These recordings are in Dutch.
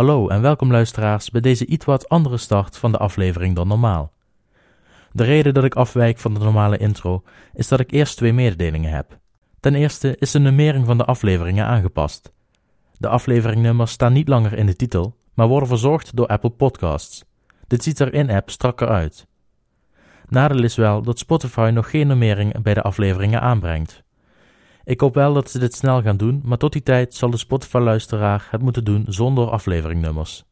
Hallo en welkom luisteraars bij deze iets wat andere start van de aflevering dan normaal. De reden dat ik afwijk van de normale intro is dat ik eerst twee mededelingen heb. Ten eerste is de nummering van de afleveringen aangepast. De afleveringnummers staan niet langer in de titel, maar worden verzorgd door Apple Podcasts. Dit ziet er in-app strakker uit. Nadeel is wel dat Spotify nog geen nummering bij de afleveringen aanbrengt. Ik hoop wel dat ze dit snel gaan doen, maar tot die tijd zal de Spotify-luisteraar het moeten doen zonder afleveringnummers.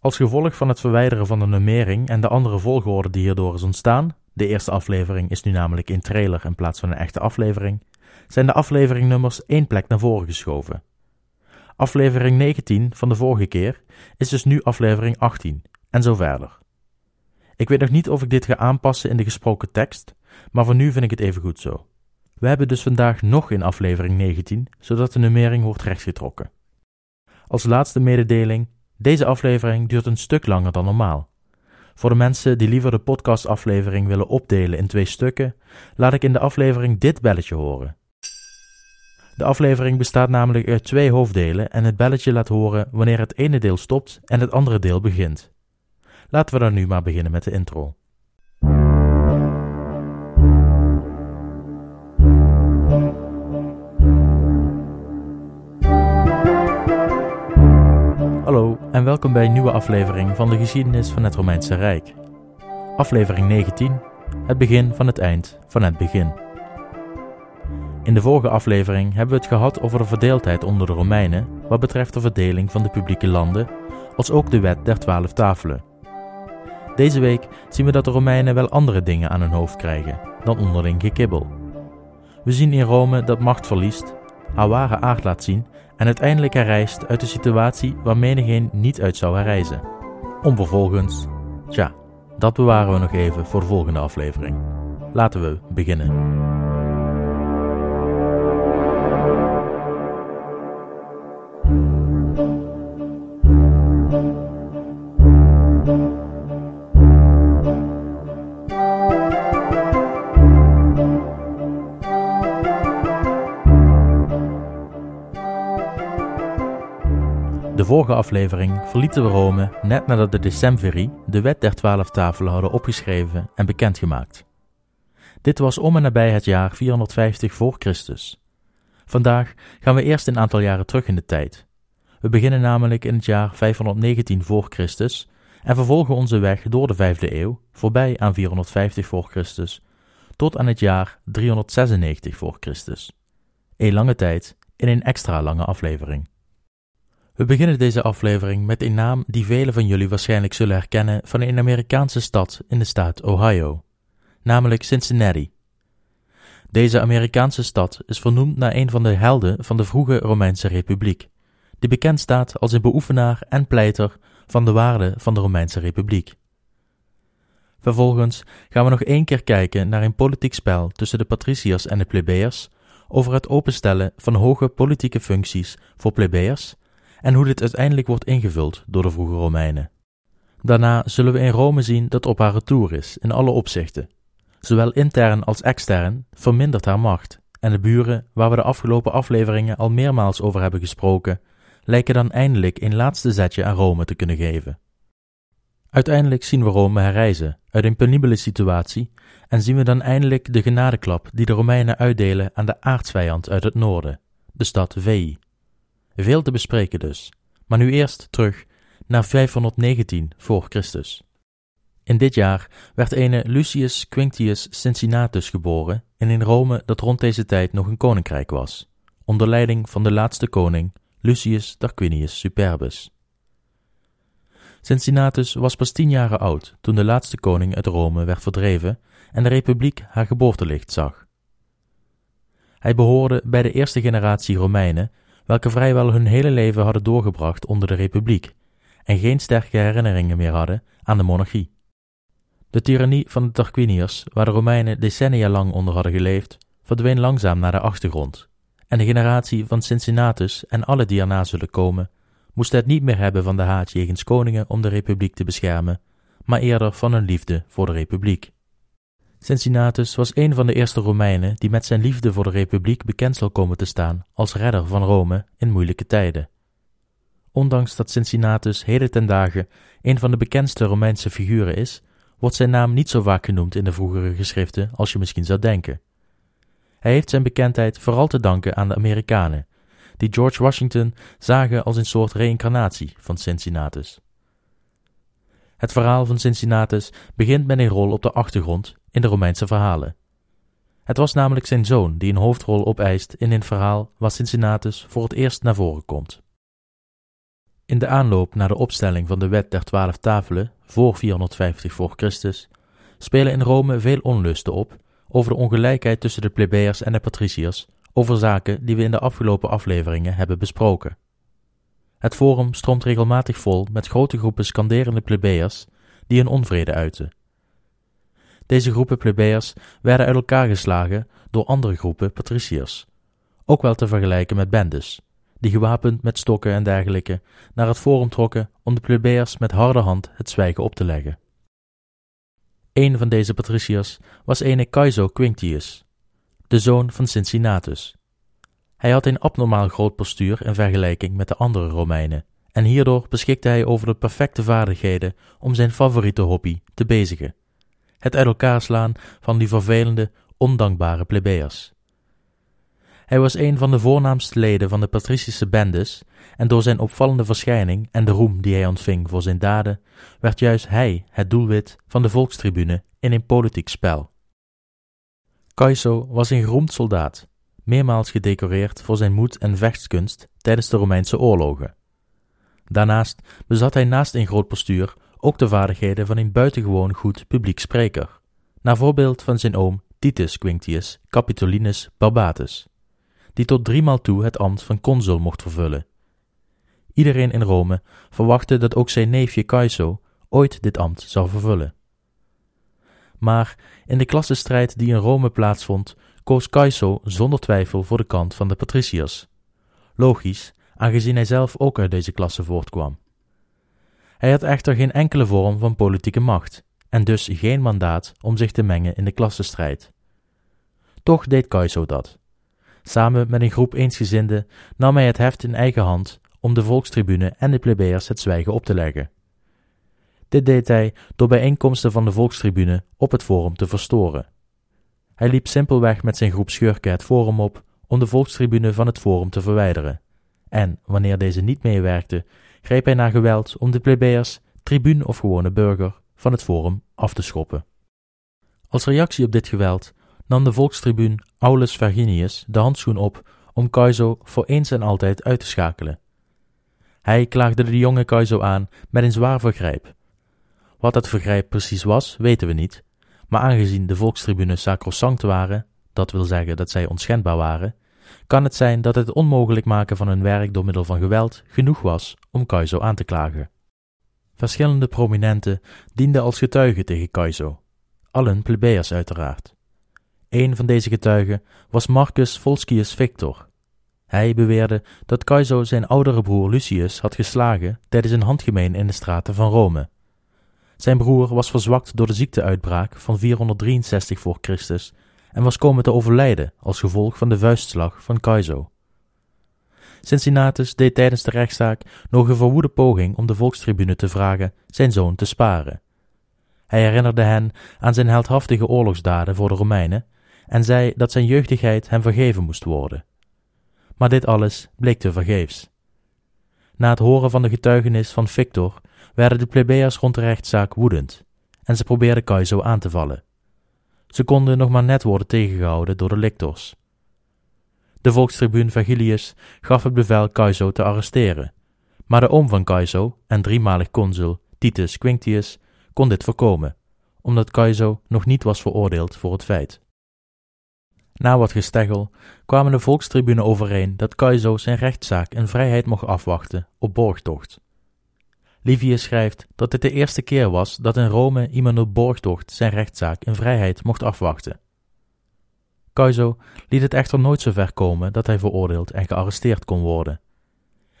Als gevolg van het verwijderen van de nummering en de andere volgorde die hierdoor is ontstaan, de eerste aflevering is nu namelijk een trailer in plaats van een echte aflevering, zijn de afleveringnummers één plek naar voren geschoven. Aflevering 19 van de vorige keer is dus nu aflevering 18 en zo verder. Ik weet nog niet of ik dit ga aanpassen in de gesproken tekst, maar voor nu vind ik het even goed zo. We hebben dus vandaag nog in aflevering 19, zodat de nummering wordt rechtgetrokken. Als laatste mededeling, deze aflevering duurt een stuk langer dan normaal. Voor de mensen die liever de podcastaflevering willen opdelen in twee stukken, laat ik in de aflevering dit belletje horen. De aflevering bestaat namelijk uit twee hoofddelen en het belletje laat horen wanneer het ene deel stopt en het andere deel begint. Laten we dan nu maar beginnen met de intro. Hallo en welkom bij een nieuwe aflevering van de geschiedenis van het Romeinse Rijk. Aflevering 19: Het begin van het eind van het begin. In de vorige aflevering hebben we het gehad over de verdeeldheid onder de Romeinen wat betreft de verdeling van de publieke landen, als ook de wet der twaalf tafelen. Deze week zien we dat de Romeinen wel andere dingen aan hun hoofd krijgen dan onderling gekibbel. We zien in Rome dat macht verliest, haar ware aard laat zien en uiteindelijk herrijst uit de situatie waar menigeen niet uit zou herreizen. Om vervolgens, tja, dat bewaren we nog even voor de volgende aflevering. Laten we beginnen. Vorige aflevering verlieten we Rome net nadat de Decemviri de wet der twaalf tafelen hadden opgeschreven en bekendgemaakt. Dit was om en nabij het jaar 450 voor Christus. Vandaag gaan we eerst een aantal jaren terug in de tijd. We beginnen namelijk in het jaar 519 voor Christus en vervolgen onze weg door de vijfde eeuw, voorbij aan 450 voor Christus, tot aan het jaar 396 voor Christus. Een lange tijd in een extra lange aflevering. We beginnen deze aflevering met een naam die velen van jullie waarschijnlijk zullen herkennen van een Amerikaanse stad in de staat Ohio, namelijk Cincinnati. Deze Amerikaanse stad is vernoemd naar een van de helden van de vroege Romeinse Republiek, die bekend staat als een beoefenaar en pleiter van de waarden van de Romeinse Republiek. Vervolgens gaan we nog één keer kijken naar een politiek spel tussen de patriciërs en de plebeiers over het openstellen van hoge politieke functies voor plebeiers en hoe dit uiteindelijk wordt ingevuld door de vroege Romeinen. Daarna zullen we in Rome zien dat op haar retour is in alle opzichten. Zowel intern als extern vermindert haar macht, en de buren, waar we de afgelopen afleveringen al meermaals over hebben gesproken, lijken dan eindelijk een laatste zetje aan Rome te kunnen geven. Uiteindelijk zien we Rome herreizen uit een penibele situatie en zien we dan eindelijk de genadeklap die de Romeinen uitdelen aan de aardsvijand uit het noorden, de stad Veii. Veel te bespreken dus, maar nu eerst terug naar 519 voor Christus. In dit jaar werd ene Lucius Quinctius Cincinnatus geboren en in Rome dat rond deze tijd nog een koninkrijk was, onder leiding van de laatste koning Lucius Tarquinius Superbus. Cincinnatus was pas tien jaren oud toen de laatste koning uit Rome werd verdreven en de republiek haar geboortelicht zag. Hij behoorde bij de eerste generatie Romeinen welke vrijwel hun hele leven hadden doorgebracht onder de republiek en geen sterke herinneringen meer hadden aan de monarchie. De tirannie van de Tarquiniërs, waar de Romeinen decennia lang onder hadden geleefd, verdween langzaam naar de achtergrond, en de generatie van Cincinnatus en alle die erna zullen komen, moesten het niet meer hebben van de haat jegens koningen om de republiek te beschermen, maar eerder van hun liefde voor de republiek. Cincinnatus was een van de eerste Romeinen die met zijn liefde voor de republiek bekend zal komen te staan als redder van Rome in moeilijke tijden. ondanks dat Cincinnatus heden ten dagen een van de bekendste Romeinse figuren is, wordt zijn naam niet zo vaak genoemd in de vroegere geschriften als je misschien zou denken. Hij heeft zijn bekendheid vooral te danken aan de Amerikanen, die George Washington zagen als een soort reïncarnatie van Cincinnatus. Het verhaal van Cincinnatus begint met een rol op de achtergrond in de Romeinse verhalen. Het was namelijk zijn zoon die een hoofdrol opeist in een verhaal waar Cincinnatus voor het eerst naar voren komt. In de aanloop naar de opstelling van de wet der twaalf tafelen voor 450 voor Christus spelen in Rome veel onlusten op over de ongelijkheid tussen de plebeiers en de patriciërs over zaken die we in de afgelopen afleveringen hebben besproken. Het forum stroomt regelmatig vol met grote groepen skanderende plebeiers die hun onvrede uiten. Deze groepen plebeiers werden uit elkaar geslagen door andere groepen patriciërs, ook wel te vergelijken met bendes, die gewapend met stokken en dergelijke naar het forum trokken om de plebeiers met harde hand het zwijgen op te leggen. Een van deze patriciërs was ene Caeso Quinctius, de zoon van Cincinnatus. Hij had een abnormaal groot postuur in vergelijking met de andere Romeinen, en hierdoor beschikte hij over de perfecte vaardigheden om zijn favoriete hobby te bezigen: het uit elkaar slaan van die vervelende, ondankbare plebeiers. Hij was een van de voornaamste leden van de patricische bendes, en door zijn opvallende verschijning en de roem die hij ontving voor zijn daden, werd juist hij het doelwit van de volkstribune in een politiek spel. Caeso was een geroemd soldaat, meermaals gedecoreerd voor zijn moed en vechtskunst tijdens de Romeinse oorlogen. Daarnaast bezat hij naast een groot postuur ook de vaardigheden van een buitengewoon goed publiek spreker, naar voorbeeld van zijn oom Titus Quinctius Capitolinus Barbatus, die tot driemaal toe het ambt van consul mocht vervullen. Iedereen in Rome verwachtte dat ook zijn neefje Caeso ooit dit ambt zou vervullen. Maar in de klassenstrijd die in Rome plaatsvond, koos Caeso zonder twijfel voor de kant van de patriciërs. Logisch, aangezien hij zelf ook uit deze klasse voortkwam. Hij had echter geen enkele vorm van politieke macht en dus geen mandaat om zich te mengen in de klassenstrijd. Toch deed Caeso dat. Samen met een groep eensgezinden nam hij het heft in eigen hand om de volkstribune en de plebeiers het zwijgen op te leggen. Dit deed hij door bijeenkomsten van de volkstribune op het forum te verstoren. Hij liep simpelweg met zijn groep schurken het forum op om de volkstribune van het forum te verwijderen. En, wanneer deze niet meewerkte, greep hij naar geweld om de plebeiers, tribuun of gewone burger, van het forum af te schoppen. Als reactie op dit geweld nam de volkstribuun Aulus Verginius de handschoen op om Caeso voor eens en altijd uit te schakelen. Hij klaagde de jonge Caeso aan met een zwaar vergrijp. Wat dat vergrijp precies was, weten we niet, maar aangezien de volkstribunes sacrosanct waren, dat wil zeggen dat zij onschendbaar waren, kan het zijn dat het onmogelijk maken van hun werk door middel van geweld genoeg was om Caeso aan te klagen. Verschillende prominenten dienden als getuigen tegen Caeso, allen plebeiers uiteraard. Een van deze getuigen was Marcus Volscius Victor. Hij beweerde dat Caeso zijn oudere broer Lucius had geslagen tijdens een handgemeen in de straten van Rome. Zijn broer was verzwakt door de ziekteuitbraak van 463 voor Christus en was komen te overlijden als gevolg van de vuistslag van Caeso. Cincinnatus deed tijdens de rechtszaak nog een verwoede poging om de volkstribune te vragen zijn zoon te sparen. Hij herinnerde hen aan zijn heldhaftige oorlogsdaden voor de Romeinen en zei dat zijn jeugdigheid hem vergeven moest worden. Maar dit alles bleek te vergeefs. Na het horen van de getuigenis van Victor werden de plebeiers rond de rechtszaak woedend en ze probeerden Caeso aan te vallen. Ze konden nog maar net worden tegengehouden door de lictors. De volkstribuun Vergilius gaf het bevel Caeso te arresteren, maar de oom van Caeso en driemalig consul Titus Quinctius kon dit voorkomen, omdat Caeso nog niet was veroordeeld voor het feit. Na wat gesteggel kwamen de volkstribune overeen dat Caeso zijn rechtszaak in vrijheid mocht afwachten op borgtocht. Livius schrijft dat dit de eerste keer was dat in Rome iemand op borgtocht zijn rechtszaak in vrijheid mocht afwachten. Caeso liet het echter nooit zo ver komen dat hij veroordeeld en gearresteerd kon worden.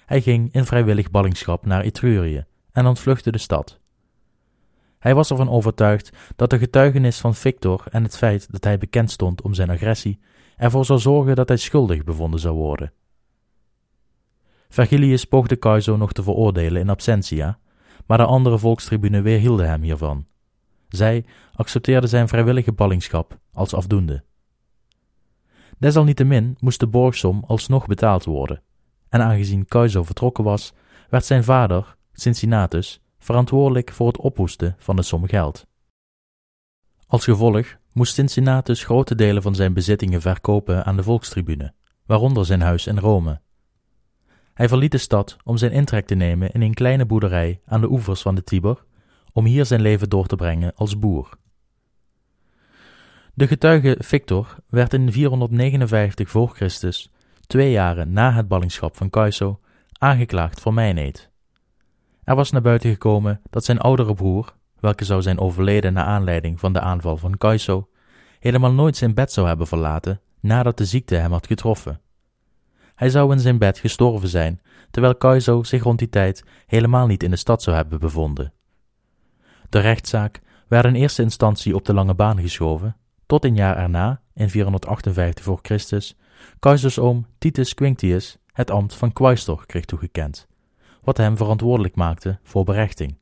Hij ging in vrijwillig ballingschap naar Etrurië en ontvluchtte de stad. Hij was ervan overtuigd dat de getuigenis van Victor en het feit dat hij bekend stond om zijn agressie ervoor zou zorgen dat hij schuldig bevonden zou worden. Vergilius poogde Caeso nog te veroordelen in absentia, maar de andere volkstribunen weerhielden hem hiervan. Zij accepteerden zijn vrijwillige ballingschap als afdoende. Desalniettemin moest de borgsom alsnog betaald worden, en aangezien Caeso vertrokken was, werd zijn vader, Cincinnatus, verantwoordelijk voor het ophoesten van de som geld. Als gevolg moest Cincinnatus grote delen van zijn bezittingen verkopen aan de volkstribune, waaronder zijn huis in Rome. Hij verliet de stad om zijn intrek te nemen in een kleine boerderij aan de oevers van de Tiber, om hier zijn leven door te brengen als boer. De getuige Victor werd in 459 voor Christus, twee jaren na het ballingschap van Caeso, aangeklaagd voor mijneed. Er was naar buiten gekomen dat zijn oudere broer, welke zou zijn overleden naar aanleiding van de aanval van Caeso, helemaal nooit zijn bed zou hebben verlaten nadat de ziekte hem had getroffen. Hij zou in zijn bed gestorven zijn, terwijl Caeso zich rond die tijd helemaal niet in de stad zou hebben bevonden. De rechtszaak werd in eerste instantie op de lange baan geschoven, tot een jaar erna, in 458 voor Christus, Caesars oom Titus Quinctius het ambt van quaestor kreeg toegekend, wat hem verantwoordelijk maakte voor berechting.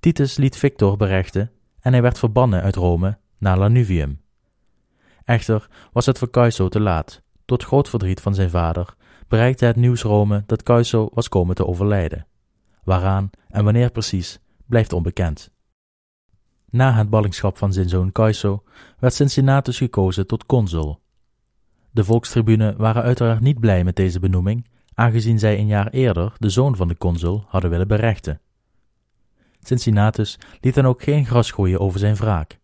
Titus liet Victor berechten en hij werd verbannen uit Rome naar Lanuvium. Echter was het voor Caeso te laat. Tot groot verdriet van zijn vader bereikte het nieuws Rome dat Caeso was komen te overlijden. Waaraan en wanneer precies blijft onbekend. Na het ballingschap van zijn zoon Caeso werd Cincinnatus gekozen tot consul. De volkstribunen waren uiteraard niet blij met deze benoeming, aangezien zij een jaar eerder de zoon van de consul hadden willen berechten. Cincinnatus liet dan ook geen gras groeien over zijn wraak.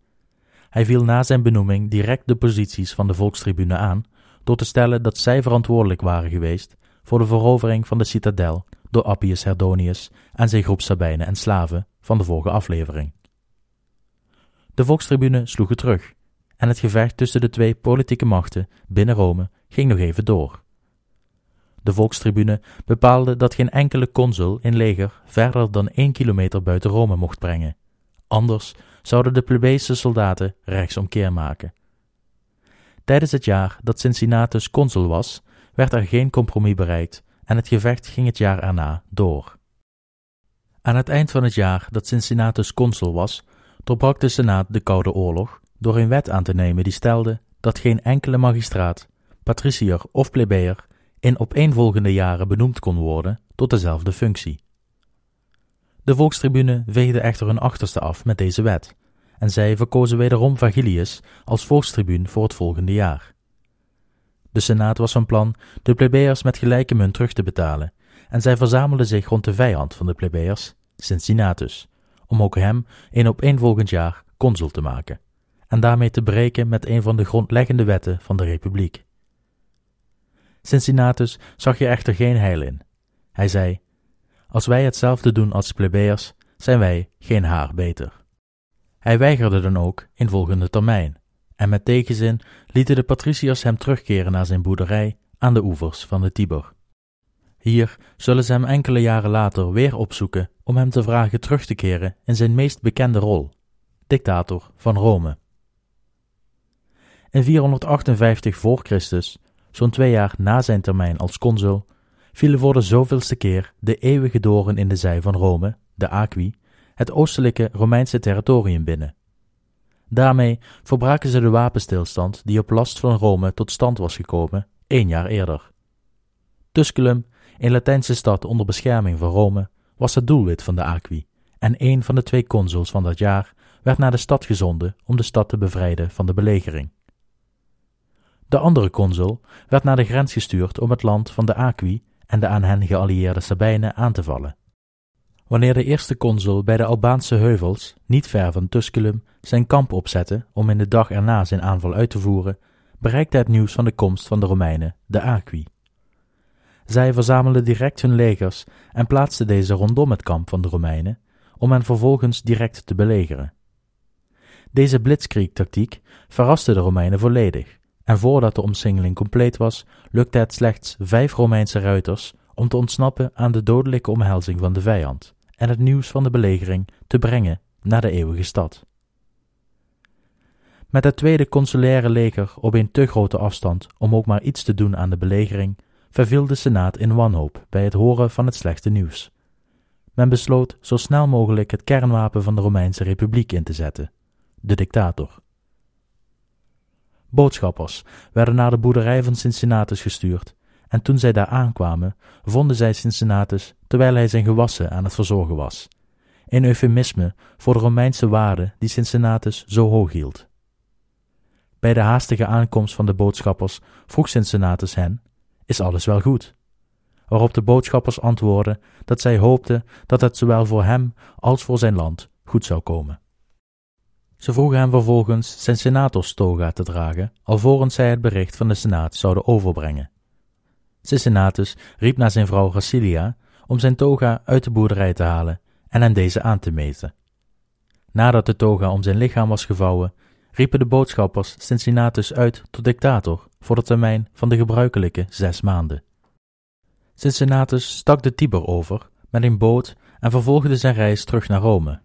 Hij viel na zijn benoeming direct de posities van de volkstribune aan, door te stellen dat zij verantwoordelijk waren geweest voor de verovering van de citadel door Appius Herdonius en zijn groep Sabijnen en slaven van de vorige aflevering. De volkstribune sloegen terug, en het gevecht tussen de twee politieke machten binnen Rome ging nog even door. De volkstribune bepaalde dat geen enkele consul in leger verder dan één kilometer buiten Rome mocht brengen. Anders zouden de plebejse soldaten rechtsomkeer maken. Tijdens het jaar dat Cincinnatus consul was, werd er geen compromis bereikt en het gevecht ging het jaar erna door. Aan het eind van het jaar dat Cincinnatus consul was, doorbrak de Senaat de Koude Oorlog door een wet aan te nemen die stelde dat geen enkele magistraat, patriciër of plebejer in opeenvolgende jaren benoemd kon worden tot dezelfde functie. De volkstribune veegde echter hun achterste af met deze wet, en zij verkozen wederom Vagilius als volkstribuun voor het volgende jaar. De Senaat was van plan de plebejers met gelijke munt terug te betalen, en zij verzamelden zich rond de vijand van de plebejers, Cincinnatus, om ook hem een opeenvolgend jaar consul te maken, en daarmee te breken met een van de grondleggende wetten van de republiek. Cincinnatus zag je echter geen heil in. Hij zei: Als wij hetzelfde doen als plebejers, zijn wij geen haar beter. Hij weigerde dan ook in volgende termijn, en met tegenzin lieten de patriciërs hem terugkeren naar zijn boerderij aan de oevers van de Tiber. Hier zullen ze hem enkele jaren later weer opzoeken om hem te vragen terug te keren in zijn meest bekende rol, dictator van Rome. In 458 voor Christus zo'n twee jaar na zijn termijn als consul, vielen voor de zoveelste keer de eeuwige doren in de zij van Rome, de Aqui, het oostelijke Romeinse territorium binnen. Daarmee verbraken ze de wapenstilstand die op last van Rome tot stand was gekomen één jaar eerder. Tusculum, een Latijnse stad onder bescherming van Rome, was het doelwit van de Aqui, en een van de twee consuls van dat jaar werd naar de stad gezonden om de stad te bevrijden van de belegering. De andere consul werd naar de grens gestuurd om het land van de Aqui en de aan hen geallieerde Sabijnen aan te vallen. Wanneer de eerste consul bij de Albaanse heuvels, niet ver van Tusculum, zijn kamp opzette om in de dag erna zijn aanval uit te voeren, bereikte het nieuws van de komst van de Romeinen de Aqui. Zij verzamelden direct hun legers en plaatsten deze rondom het kamp van de Romeinen, om hen vervolgens direct te belegeren. Deze blitzkrieg-tactiek verraste de Romeinen volledig en voordat de omsingeling compleet was, lukte het slechts vijf Romeinse ruiters om te ontsnappen aan de dodelijke omhelzing van de vijand en het nieuws van de belegering te brengen naar de eeuwige stad. Met het tweede consulaire leger op een te grote afstand om ook maar iets te doen aan de belegering, verviel de Senaat in wanhoop bij het horen van het slechte nieuws. Men besloot zo snel mogelijk het kernwapen van de Romeinse Republiek in te zetten, de dictator. Boodschappers werden naar de boerderij van Cincinnatus gestuurd, en toen zij daar aankwamen, vonden zij Cincinnatus terwijl hij zijn gewassen aan het verzorgen was. Een eufemisme voor de Romeinse waarde die Cincinnatus zo hoog hield. Bij de haastige aankomst van de boodschappers vroeg Cincinnatus hen: Is alles wel goed? Waarop de boodschappers antwoordden dat zij hoopten dat het zowel voor hem als voor zijn land goed zou komen. Ze vroegen hem vervolgens zijn senatorstoga te dragen, alvorens zij het bericht van de senaat zouden overbrengen. Cincinnatus riep naar zijn vrouw Gracilia om zijn toga uit de boerderij te halen en hem deze aan te meten. Nadat de toga om zijn lichaam was gevouwen, riepen de boodschappers Cincinnatus uit tot dictator voor de termijn van de gebruikelijke zes maanden. Cincinnatus stak de Tiber over met een boot en vervolgde zijn reis terug naar Rome.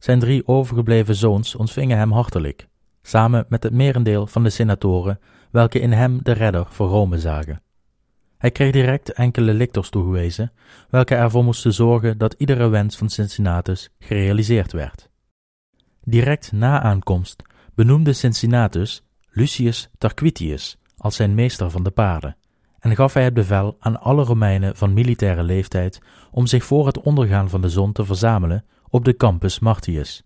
Zijn drie overgebleven zoons ontvingen hem hartelijk, samen met het merendeel van de senatoren, welke in hem de redder voor Rome zagen. Hij kreeg direct enkele lictors toegewezen, welke ervoor moesten zorgen dat iedere wens van Cincinnatus gerealiseerd werd. Direct na aankomst benoemde Cincinnatus Lucius Tarquitius als zijn meester van de paarden en gaf hij het bevel aan alle Romeinen van militaire leeftijd om zich voor het ondergaan van de zon te verzamelen op de Campus Martius,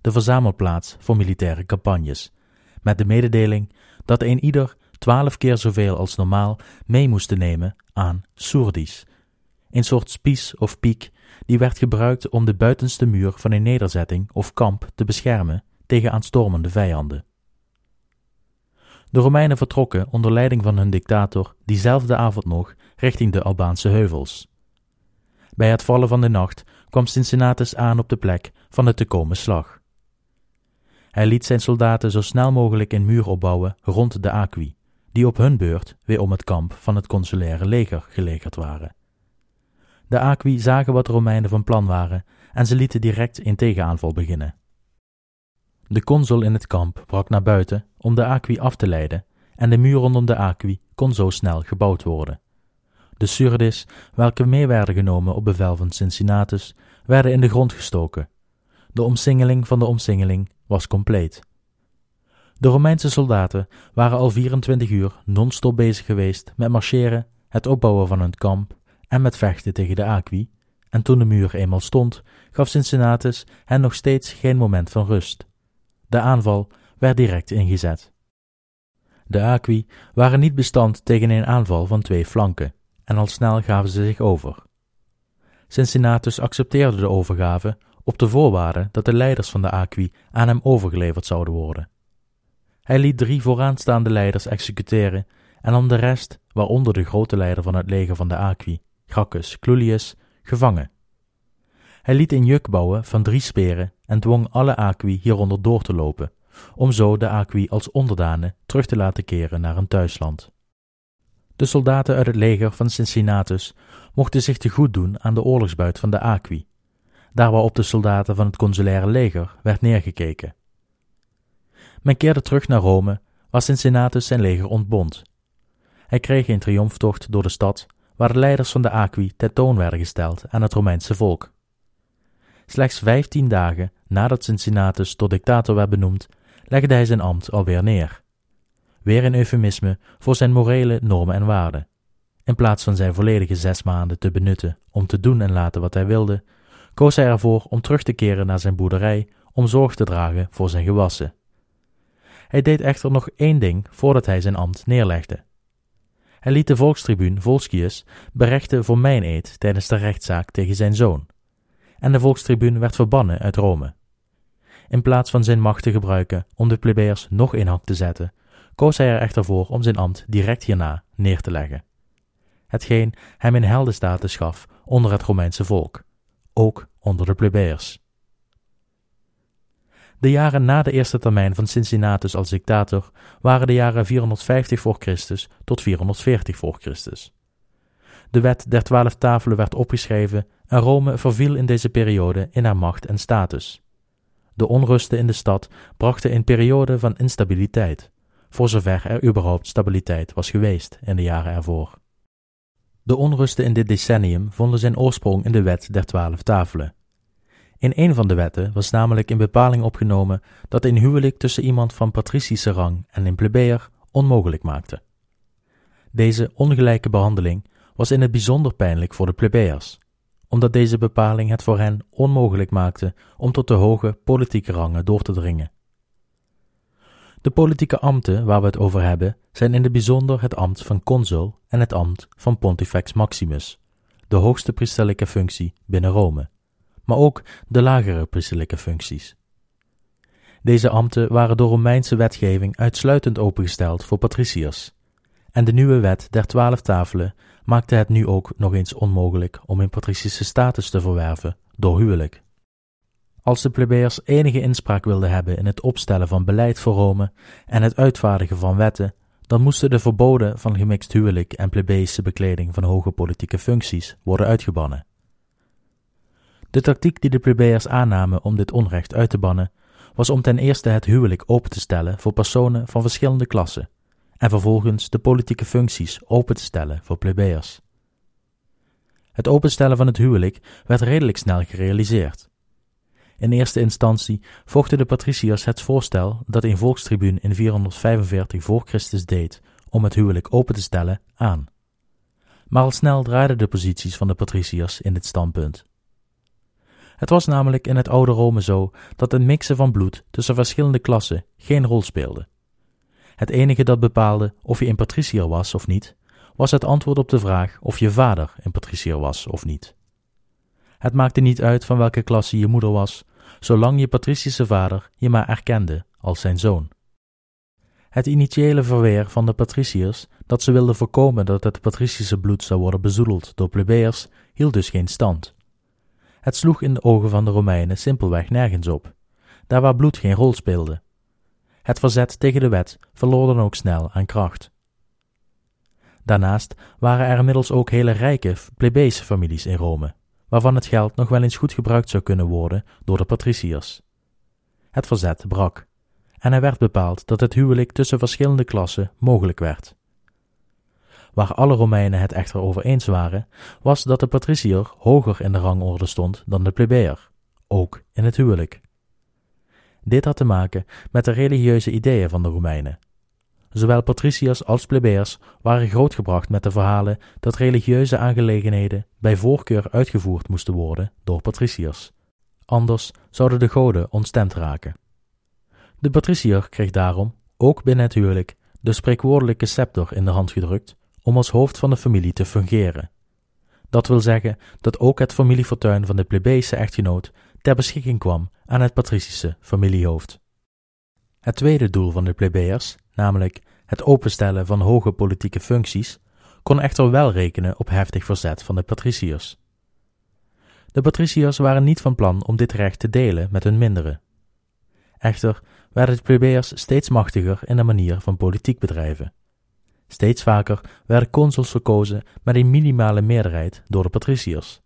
de verzamelplaats voor militaire campagnes, met de mededeling dat een ieder twaalf keer zoveel als normaal mee moesten nemen aan sourdis, een soort spies of piek die werd gebruikt om de buitenste muur van een nederzetting of kamp te beschermen tegen aanstormende vijanden. De Romeinen vertrokken onder leiding van hun dictator diezelfde avond nog richting de Albaanse heuvels. Bij het vallen van de nacht kwam Cincinnatus aan op de plek van de te komen slag. Hij liet zijn soldaten zo snel mogelijk een muur opbouwen rond de Aqui, die op hun beurt weer om het kamp van het consulaire leger gelegerd waren. De Aqui zagen wat de Romeinen van plan waren en ze lieten direct een tegenaanval beginnen. De consul in het kamp brak naar buiten om de Aqui af te leiden en de muur rondom de Aqui kon zo snel gebouwd worden. De Surdis, welke mee werden genomen op bevel van Cincinnatus, werden in de grond gestoken. De omsingeling van de omsingeling was compleet. De Romeinse soldaten waren al 24 uur non-stop bezig geweest met marcheren, het opbouwen van hun kamp en met vechten tegen de Aqui, en toen de muur eenmaal stond, gaf Cincinnatus hen nog steeds geen moment van rust. De aanval werd direct ingezet. De Aqui waren niet bestand tegen een aanval van twee flanken, en al snel gaven ze zich over. Cincinnatus accepteerde de overgave op de voorwaarde dat de leiders van de Aqui aan hem overgeleverd zouden worden. Hij liet drie vooraanstaande leiders executeren en nam de rest, waaronder de grote leider van het leger van de Aqui, Gracchus Clulius, gevangen. Hij liet een juk bouwen van drie speren en dwong alle Aqui hieronder door te lopen, om zo de Aqui als onderdanen terug te laten keren naar hun thuisland. De soldaten uit het leger van Cincinnatus mochten zich te goed doen aan de oorlogsbuit van de Aqui, daar waarop de soldaten van het consulaire leger werd neergekeken. Men keerde terug naar Rome, waar Cincinnatus zijn leger ontbond. Hij kreeg een triomftocht door de stad, waar de leiders van de Aqui tentoon werden gesteld aan het Romeinse volk. Slechts vijftien dagen nadat Cincinnatus tot dictator werd benoemd, legde hij zijn ambt alweer neer. Weer een eufemisme voor zijn morele normen en waarden. In plaats van zijn volledige zes maanden te benutten om te doen en laten wat hij wilde, koos hij ervoor om terug te keren naar zijn boerderij om zorg te dragen voor zijn gewassen. Hij deed echter nog één ding voordat hij zijn ambt neerlegde. Hij liet de volkstribuun Volscius berechten voor mijn eed tijdens de rechtszaak tegen zijn zoon, en de volkstribuun werd verbannen uit Rome. In plaats van zijn macht te gebruiken om de plebeiers nog in hak te zetten, koos hij er echter voor om zijn ambt direct hierna neer te leggen. Hetgeen hem in heldenstatus gaf onder het Romeinse volk, ook onder de plebeiers. De jaren na de eerste termijn van Cincinnatus als dictator waren de jaren 450 voor Christus tot 440 voor Christus. De wet der twaalf tafelen werd opgeschreven en Rome verviel in deze periode in haar macht en status. De onrusten in de stad brachten een periode van instabiliteit, voor zover er überhaupt stabiliteit was geweest in de jaren ervoor. De onrusten in dit decennium vonden zijn oorsprong in de wet der twaalf tafelen. In een van de wetten was namelijk een bepaling opgenomen dat een huwelijk tussen iemand van patricische rang en een plebejer onmogelijk maakte. Deze ongelijke behandeling was in het bijzonder pijnlijk voor de plebejers, omdat deze bepaling het voor hen onmogelijk maakte om tot de hoge politieke rangen door te dringen. De politieke ambten waar we het over hebben zijn in het bijzonder het ambt van consul en het ambt van Pontifex Maximus, de hoogste priesterlijke functie binnen Rome, maar ook de lagere priesterlijke functies. Deze ambten waren door Romeinse wetgeving uitsluitend opengesteld voor patriciërs, en de nieuwe wet der twaalf tafelen maakte het nu ook nog eens onmogelijk om een patricische status te verwerven door huwelijk. Als de plebejers enige inspraak wilden hebben in het opstellen van beleid voor Rome en het uitvaardigen van wetten, dan moesten de verboden van gemixt huwelijk en plebejische bekleding van hoge politieke functies worden uitgebannen. De tactiek die de plebejers aannamen om dit onrecht uit te bannen, was om ten eerste het huwelijk open te stellen voor personen van verschillende klassen, en vervolgens de politieke functies open te stellen voor plebejers. Het openstellen van het huwelijk werd redelijk snel gerealiseerd. In eerste instantie vochten de patriciërs het voorstel dat een volkstribuun in 445 voor Christus deed om het huwelijk open te stellen aan. Maar al snel draaiden de posities van de patriciërs in dit standpunt. Het was namelijk in het oude Rome zo dat het mixen van bloed tussen verschillende klassen geen rol speelde. Het enige dat bepaalde of je een patricier was of niet, was het antwoord op de vraag of je vader een patricier was of niet. Het maakte niet uit van welke klasse je moeder was, zolang je patricische vader je maar erkende als zijn zoon. Het initiële verweer van de patriciërs dat ze wilden voorkomen dat het patricische bloed zou worden bezoedeld door plebejers, hield dus geen stand. Het sloeg in de ogen van de Romeinen simpelweg nergens op, daar waar bloed geen rol speelde. Het verzet tegen de wet verloor dan ook snel aan kracht. Daarnaast waren er inmiddels ook hele rijke plebejse families in Rome, waarvan het geld nog wel eens goed gebruikt zou kunnen worden door de patriciërs. Het verzet brak, en er werd bepaald dat het huwelijk tussen verschillende klassen mogelijk werd. Waar alle Romeinen het echter over eens waren, was dat de patriciër hoger in de rangorde stond dan de plebejer, ook in het huwelijk. Dit had te maken met de religieuze ideeën van de Romeinen. Zowel patriciërs als plebejers waren grootgebracht met de verhalen dat religieuze aangelegenheden bij voorkeur uitgevoerd moesten worden door patriciërs. Anders zouden de goden ontstemd raken. De patriciër kreeg daarom, ook binnen het huwelijk, de spreekwoordelijke scepter in de hand gedrukt om als hoofd van de familie te fungeren. Dat wil zeggen dat ook het familiefortuin van de plebejse echtgenoot ter beschikking kwam aan het patricische familiehoofd. Het tweede doel van de plebejers, namelijk het openstellen van hoge politieke functies, kon echter wel rekenen op heftig verzet van de patriciërs. De patriciërs waren niet van plan om dit recht te delen met hun minderen. Echter werden de plebejers steeds machtiger in de manier van politiek bedrijven. Steeds vaker werden consuls verkozen met een minimale meerderheid door de patriciërs.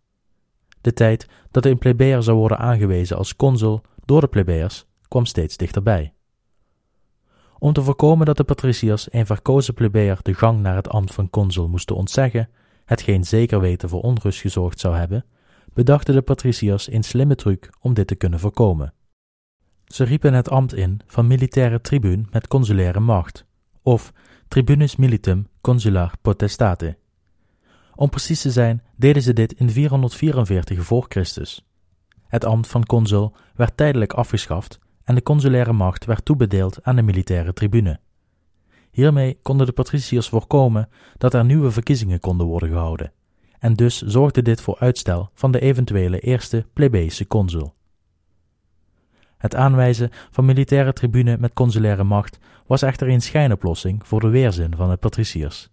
De tijd dat een plebejer zou worden aangewezen als consul door de plebejers kwam steeds dichterbij. Om te voorkomen dat de patriciërs een verkozen plebejer de gang naar het ambt van consul moesten ontzeggen, hetgeen zeker weten voor onrust gezorgd zou hebben, bedachten de patriciërs een slimme truc om dit te kunnen voorkomen. Ze riepen het ambt in van militaire tribuun met consulaire macht, of tribunus militum consular potestate. Om precies te zijn, deden ze dit in 444 voor Christus. Het ambt van consul werd tijdelijk afgeschaft en de consulaire macht werd toebedeeld aan de militaire tribune. Hiermee konden de patriciërs voorkomen dat er nieuwe verkiezingen konden worden gehouden, en dus zorgde dit voor uitstel van de eventuele eerste plebejse consul. Het aanwijzen van militaire tribune met consulaire macht was echter een schijnoplossing voor de weerzin van de patriciërs.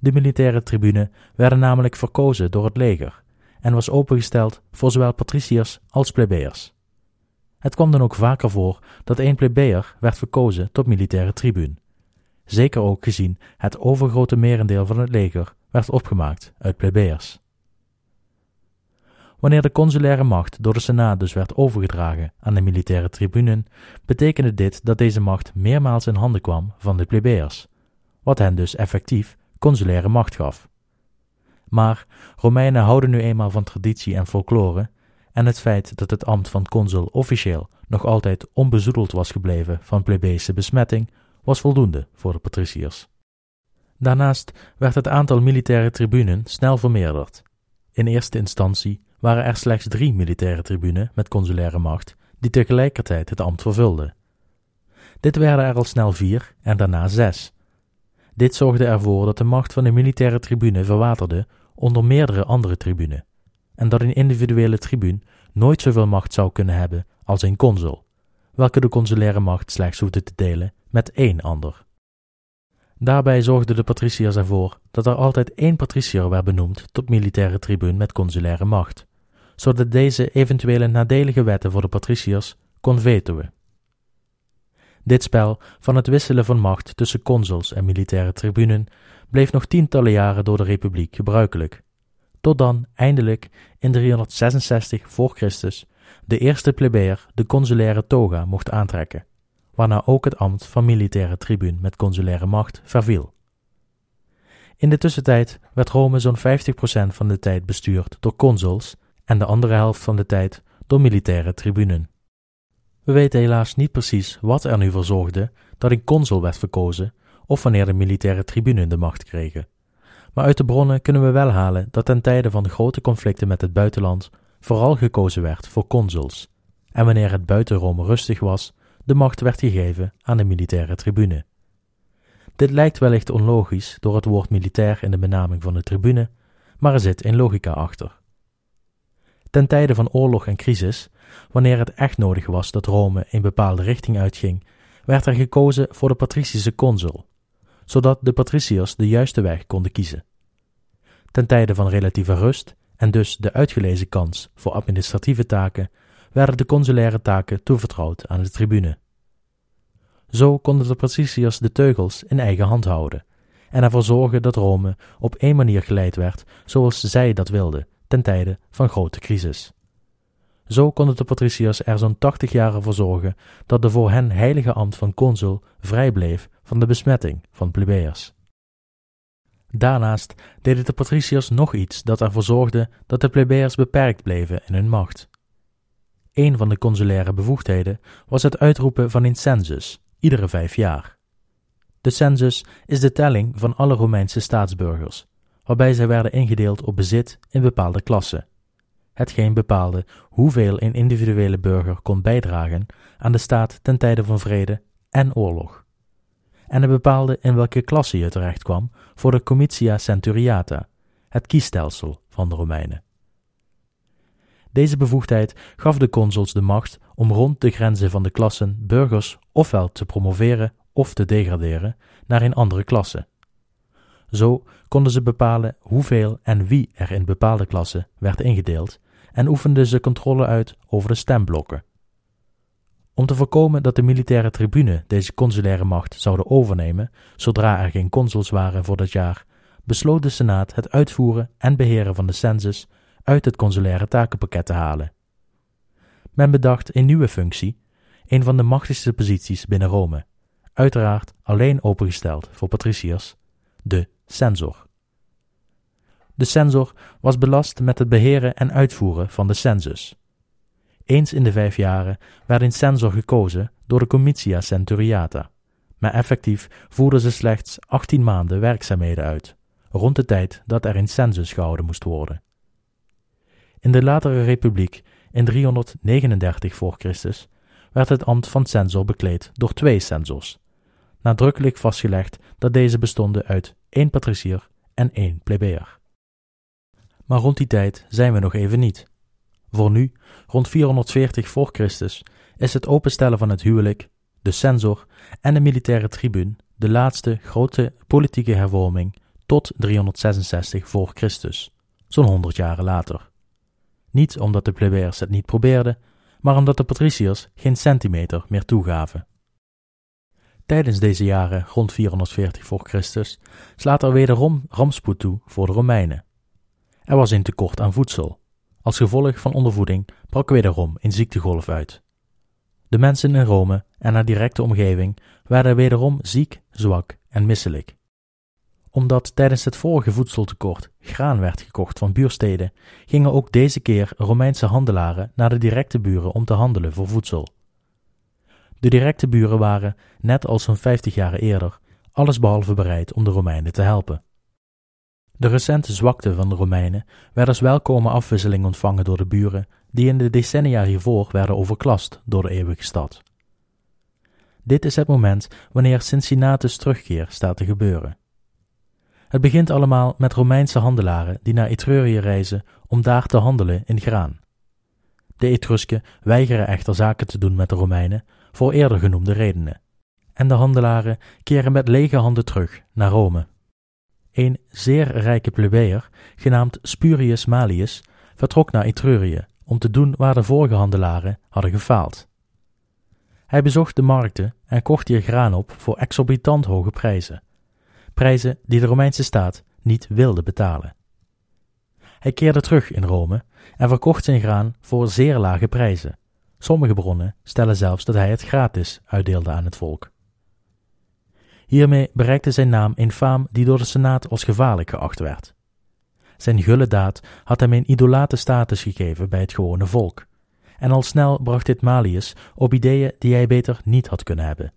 De militaire tribune werden namelijk verkozen door het leger en was opengesteld voor zowel patriciërs als plebejers. Het kwam dan ook vaker voor dat een plebejer werd verkozen tot militaire tribuun. Zeker ook gezien het overgrote merendeel van het leger werd opgemaakt uit plebejers. Wanneer de consulaire macht door de Senaat dus werd overgedragen aan de militaire tribunen, betekende dit dat deze macht meermaals in handen kwam van de plebejers, wat hen dus effectief consulaire macht gaf. Maar Romeinen houden nu eenmaal van traditie en folklore, en het feit dat het ambt van consul officieel nog altijd onbezoedeld was gebleven van plebejse besmetting, was voldoende voor de patriciërs. Daarnaast werd het aantal militaire tribunen snel vermeerderd. In eerste instantie waren er slechts drie militaire tribunen met consulaire macht die tegelijkertijd het ambt vervulden. Dit werden er al snel vier en daarna zes. Dit zorgde ervoor dat de macht van de militaire tribune verwaterde onder meerdere andere tribunen, en dat een individuele tribuun nooit zoveel macht zou kunnen hebben als een consul, welke de consulaire macht slechts hoefde te delen met één ander. Daarbij zorgden de patriciërs ervoor dat er altijd één patriciër werd benoemd tot militaire tribuun met consulaire macht, zodat deze eventuele nadelige wetten voor de patriciërs kon vetoen. Dit spel van het wisselen van macht tussen consuls en militaire tribunen bleef nog tientallen jaren door de republiek gebruikelijk, tot dan eindelijk in 366 voor Christus de eerste plebeer de consulaire toga mocht aantrekken, waarna ook het ambt van militaire tribuun met consulaire macht verviel. In de tussentijd werd Rome zo'n 50% van de tijd bestuurd door consuls en de andere helft van de tijd door militaire tribunen. We weten helaas niet precies wat er nu voor zorgde dat een consul werd verkozen of wanneer de militaire tribunen de macht kregen. Maar uit de bronnen kunnen we wel halen dat ten tijde van grote conflicten met het buitenland vooral gekozen werd voor consuls, en wanneer het buiten Rome rustig was, de macht werd gegeven aan de militaire tribune. Dit lijkt wellicht onlogisch door het woord militair in de benaming van de tribune, maar er zit een logica achter. Ten tijde van oorlog en crisis, wanneer het echt nodig was dat Rome een bepaalde richting uitging, werd er gekozen voor de patricische consul, zodat de patriciërs de juiste weg konden kiezen. Ten tijde van relatieve rust en dus de uitgelezen kans voor administratieve taken, werden de consulaire taken toevertrouwd aan de tribune. Zo konden de patriciërs de teugels in eigen hand houden en ervoor zorgen dat Rome op één manier geleid werd zoals zij dat wilden ten tijde van grote crisis. Zo konden de patriciërs er zo'n tachtig jaar voor zorgen dat de voor hen heilige ambt van consul vrij bleef van de besmetting van plebeiers. Daarnaast deden de patriciërs nog iets dat ervoor zorgde dat de plebeiers beperkt bleven in hun macht. Een van de consulaire bevoegdheden was het uitroepen van een census, iedere vijf jaar. De census is de telling van alle Romeinse staatsburgers, waarbij zij werden ingedeeld op bezit in bepaalde klassen. Hetgeen bepaalde hoeveel een individuele burger kon bijdragen aan de staat ten tijde van vrede en oorlog. En het bepaalde in welke klasse je terecht kwam voor de comitia centuriata, het kiesstelsel van de Romeinen. Deze bevoegdheid gaf de consuls de macht om rond de grenzen van de klassen burgers ofwel te promoveren of te degraderen naar een andere klasse. Zo konden ze bepalen hoeveel en wie er in bepaalde klassen werd ingedeeld en oefenden ze controle uit over de stemblokken. Om te voorkomen dat de militaire tribune deze consulaire macht zouden overnemen zodra er geen consuls waren voor dat jaar, besloot de Senaat het uitvoeren en beheren van de census uit het consulaire takenpakket te halen. Men bedacht een nieuwe functie, een van de machtigste posities binnen Rome, uiteraard alleen opengesteld voor patriciërs, de censor. De censor was belast met het beheren en uitvoeren van de census. Eens in de vijf jaren werd een censor gekozen door de Comitia Centuriata, maar effectief voerden ze slechts 18 maanden werkzaamheden uit, rond de tijd dat er een census gehouden moest worden. In de latere republiek, in 339 voor Christus, werd het ambt van censor bekleed door twee censors, nadrukkelijk vastgelegd dat deze bestonden uit één patricier en één plebeer. Maar rond die tijd zijn we nog even niet. Voor nu, rond 440 voor Christus, is het openstellen van het huwelijk, de censor en de militaire tribuun de laatste grote politieke hervorming tot 366 voor Christus, zo'n 100 jaren later. Niet omdat de plebeiers het niet probeerden, maar omdat de patriciërs geen centimeter meer toegaven. Tijdens deze jaren, rond 440 voor Christus, slaat er wederom rampspoed toe voor de Romeinen. Er was een tekort aan voedsel. Als gevolg van ondervoeding brak wederom een ziektegolf uit. De mensen in Rome en haar directe omgeving werden wederom ziek, zwak en misselijk. Omdat tijdens het vorige voedseltekort graan werd gekocht van buursteden, gingen ook deze keer Romeinse handelaren naar de directe buren om te handelen voor voedsel. De directe buren waren, net als zo'n 50 jaar eerder, allesbehalve bereid om de Romeinen te helpen. De recente zwakte van de Romeinen werd als welkome afwisseling ontvangen door de buren, die in de decennia hiervoor werden overklast door de eeuwige stad. Dit is het moment wanneer Cincinnatus terugkeer staat te gebeuren. Het begint allemaal met Romeinse handelaren die naar Etrurië reizen om daar te handelen in graan. De Etrusken weigeren echter zaken te doen met de Romeinen voor eerder genoemde redenen. En de handelaren keren met lege handen terug naar Rome. Een zeer rijke plebejer, genaamd Spurius Malius, vertrok naar Etrurië om te doen waar de vorige handelaren hadden gefaald. Hij bezocht de markten en kocht hier graan op voor exorbitant hoge prijzen, prijzen die de Romeinse staat niet wilde betalen. Hij keerde terug in Rome en verkocht zijn graan voor zeer lage prijzen. Sommige bronnen stellen zelfs dat hij het gratis uitdeelde aan het volk. Hiermee bereikte zijn naam een faam die door de Senaat als gevaarlijk geacht werd. Zijn gulle daad had hem een idolate status gegeven bij het gewone volk, en al snel bracht dit Malius op ideeën die hij beter niet had kunnen hebben.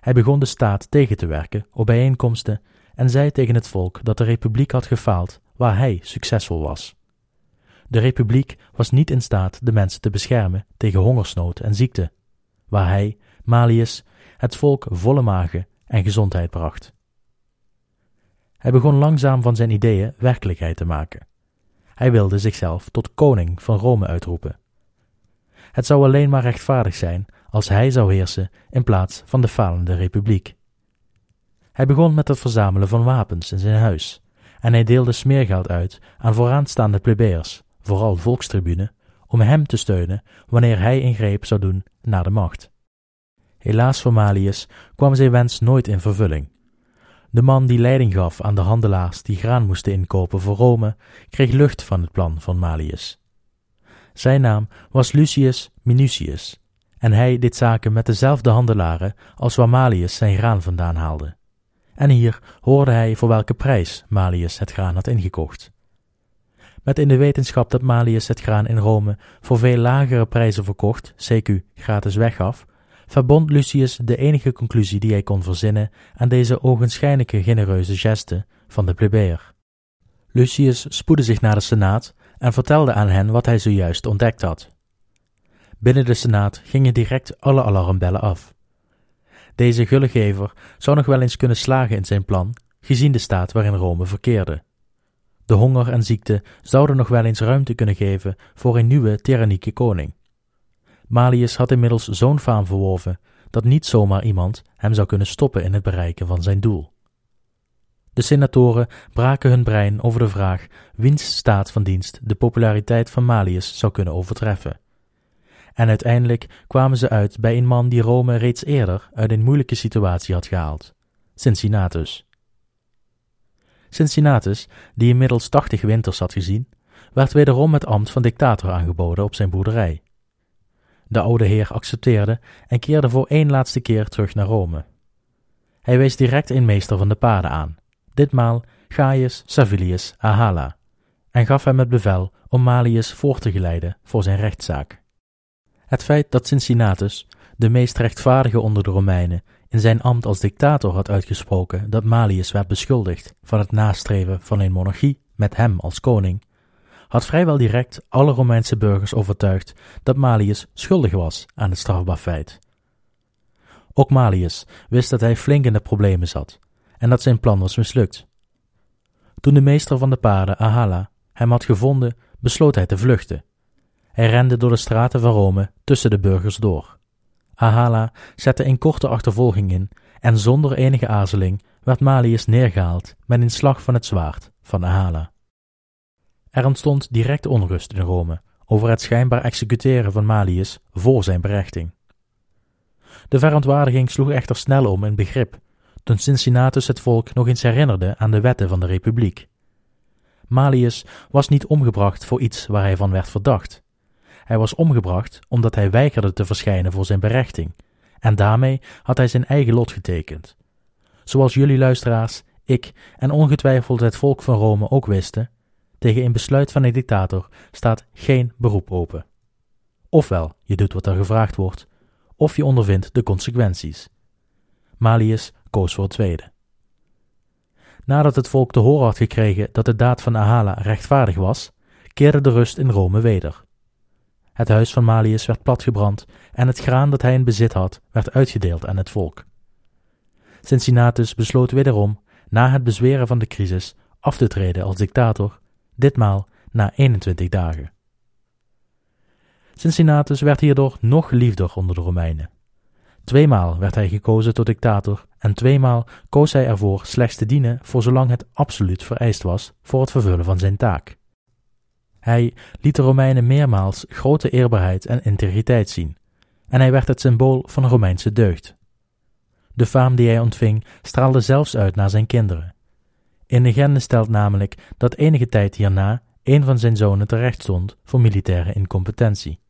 Hij begon de staat tegen te werken op bijeenkomsten en zei tegen het volk dat de republiek had gefaald waar hij succesvol was. De republiek was niet in staat de mensen te beschermen tegen hongersnood en ziekte, waar hij, Malius, het volk volle magen en gezondheid bracht. Hij begon langzaam van zijn ideeën werkelijkheid te maken. Hij wilde zichzelf tot koning van Rome uitroepen. Het zou alleen maar rechtvaardig zijn als hij zou heersen in plaats van de falende republiek. Hij begon met het verzamelen van wapens in zijn huis, en hij deelde smeergeld uit aan vooraanstaande plebeiers, vooral volkstribunen, om hem te steunen wanneer hij ingreep zou doen naar de macht. Helaas voor Malius kwam zijn wens nooit in vervulling. De man die leiding gaf aan de handelaars die graan moesten inkopen voor Rome, kreeg lucht van het plan van Malius. Zijn naam was Lucius Minucius, en hij deed zaken met dezelfde handelaren als waar Malius zijn graan vandaan haalde. En hier hoorde hij voor welke prijs Malius het graan had ingekocht. Met in de wetenschap dat Malius het graan in Rome voor veel lagere prijzen verkocht, CQ gratis weggaf, verbond Lucius de enige conclusie die hij kon verzinnen aan deze ogenschijnlijke genereuze geste van de plebejer. Lucius spoedde zich naar de senaat en vertelde aan hen wat hij zojuist ontdekt had. Binnen de senaat gingen direct alle alarmbellen af. Deze gullegever zou nog wel eens kunnen slagen in zijn plan, gezien de staat waarin Rome verkeerde. De honger en ziekte zouden nog wel eens ruimte kunnen geven voor een nieuwe tyrannieke koning. Malius had inmiddels zo'n faam verworven dat niet zomaar iemand hem zou kunnen stoppen in het bereiken van zijn doel. De senatoren braken hun brein over de vraag wiens staat van dienst de populariteit van Malius zou kunnen overtreffen. En uiteindelijk kwamen ze uit bij een man die Rome reeds eerder uit een moeilijke situatie had gehaald, Cincinnatus. Cincinnatus, die inmiddels tachtig winters had gezien, werd wederom het ambt van dictator aangeboden op zijn boerderij. De oude heer accepteerde en keerde voor één laatste keer terug naar Rome. Hij wees direct een meester van de paarden aan, ditmaal Gaius Servilius Ahala, en gaf hem het bevel om Malius voor te geleiden voor zijn rechtszaak. Het feit dat Cincinnatus, de meest rechtvaardige onder de Romeinen, in zijn ambt als dictator had uitgesproken dat Malius werd beschuldigd van het nastreven van een monarchie met hem als koning, had vrijwel direct alle Romeinse burgers overtuigd dat Malius schuldig was aan het strafbaar feit. Ook Malius wist dat hij flink in de problemen zat en dat zijn plan was mislukt. Toen de meester van de paarden, Ahala, hem had gevonden, besloot hij te vluchten. Hij rende door de straten van Rome tussen de burgers door. Ahala zette een korte achtervolging in en zonder enige aarzeling werd Malius neergehaald met een slag van het zwaard van Ahala. Er ontstond direct onrust in Rome over het schijnbaar executeren van Malius voor zijn berechting. De verontwaardiging sloeg echter snel om in begrip toen Cincinnatus het volk nog eens herinnerde aan de wetten van de republiek. Malius was niet omgebracht voor iets waar hij van werd verdacht. Hij was omgebracht omdat hij weigerde te verschijnen voor zijn berechting, en daarmee had hij zijn eigen lot getekend. Zoals jullie luisteraars ik en ongetwijfeld het volk van Rome ook wisten, tegen een besluit van een dictator staat geen beroep open. Ofwel, je doet wat er gevraagd wordt, of je ondervindt de consequenties. Malius koos voor het tweede. Nadat het volk te horen had gekregen dat de daad van Ahala rechtvaardig was, keerde de rust in Rome weder. Het huis van Malius werd platgebrand en het graan dat hij in bezit had, werd uitgedeeld aan het volk. Cincinnatus besloot wederom, na het bezweren van de crisis, af te treden als dictator, ditmaal na 21 dagen. Cincinnatus werd hierdoor nog liefder onder de Romeinen. Tweemaal werd hij gekozen tot dictator en tweemaal koos hij ervoor slechts te dienen voor zolang het absoluut vereist was voor het vervullen van zijn taak. Hij liet de Romeinen meermaals grote eerbaarheid en integriteit zien, en hij werd het symbool van Romeinse deugd. De faam die hij ontving straalde zelfs uit naar zijn kinderen. In legende stelt namelijk dat enige tijd hierna een van zijn zonen terecht stond voor militaire incompetentie.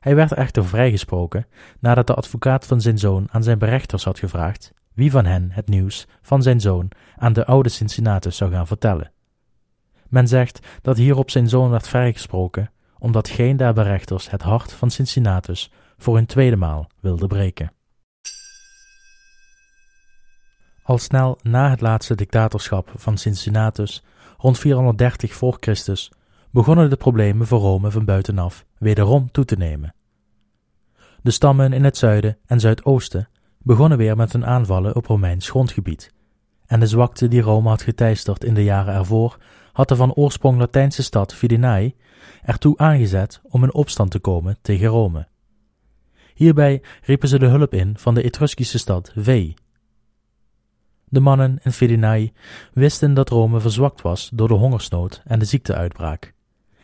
Hij werd echter vrijgesproken nadat de advocaat van zijn zoon aan zijn berechters had gevraagd wie van hen het nieuws van zijn zoon aan de oude Cincinnatus zou gaan vertellen. Men zegt dat hierop zijn zoon werd vrijgesproken, omdat geen der berechters het hart van Cincinnatus voor een tweede maal wilde breken. Al snel na het laatste dictatorschap van Cincinnatus, rond 430 voor Christus, begonnen de problemen voor Rome van buitenaf wederom toe te nemen. De stammen in het zuiden en zuidoosten begonnen weer met hun aanvallen op Romeins grondgebied, en de zwakte die Rome had geteisterd in de jaren ervoor had de van oorsprong Latijnse stad Fidenae ertoe aangezet om in opstand te komen tegen Rome. Hierbij riepen ze de hulp in van de Etruskische stad Veii. De mannen in Fidenae wisten dat Rome verzwakt was door de hongersnood en de ziekteuitbraak,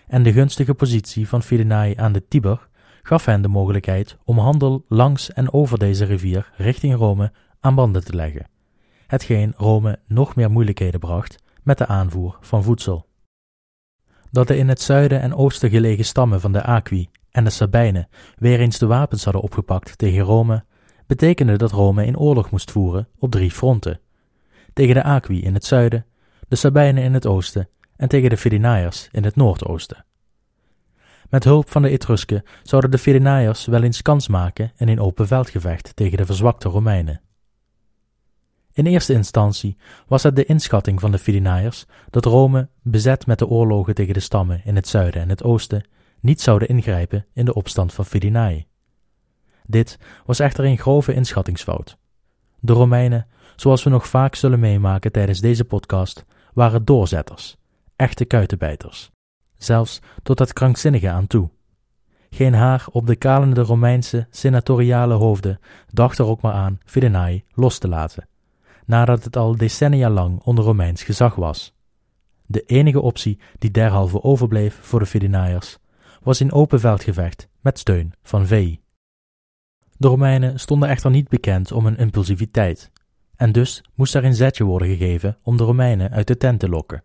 en de gunstige positie van Fidenae aan de Tiber gaf hen de mogelijkheid om handel langs en over deze rivier richting Rome aan banden te leggen, hetgeen Rome nog meer moeilijkheden bracht met de aanvoer van voedsel. Dat de in het zuiden en oosten gelegen stammen van de Aqui en de Sabijnen weer eens de wapens hadden opgepakt tegen Rome, betekende dat Rome in oorlog moest voeren op drie fronten: tegen de Aqui in het zuiden, de Sabijnen in het oosten en tegen de Fideniërs in het noordoosten. Met hulp van de Etrusken zouden de Fideniërs wel eens kans maken in een open veldgevecht tegen de verzwakte Romeinen. In eerste instantie was het de inschatting van de Fideniërs dat Rome, bezet met de oorlogen tegen de stammen in het zuiden en het oosten, niet zouden ingrijpen in de opstand van Fidenae. Dit was echter een grove inschattingsfout. De Romeinen, zoals we nog vaak zullen meemaken tijdens deze podcast, waren doorzetters, echte kuitenbijters, zelfs tot het krankzinnige aan toe. Geen haar op de kalende Romeinse senatoriale hoofden dacht er ook maar aan Fidenae los te laten nadat het al decennia lang onder Romeins gezag was. De enige optie die derhalve overbleef voor de Fideniërs was in open veldgevecht met steun van Veii. De Romeinen stonden echter niet bekend om hun impulsiviteit, en dus moest er een zetje worden gegeven om de Romeinen uit de tent te lokken.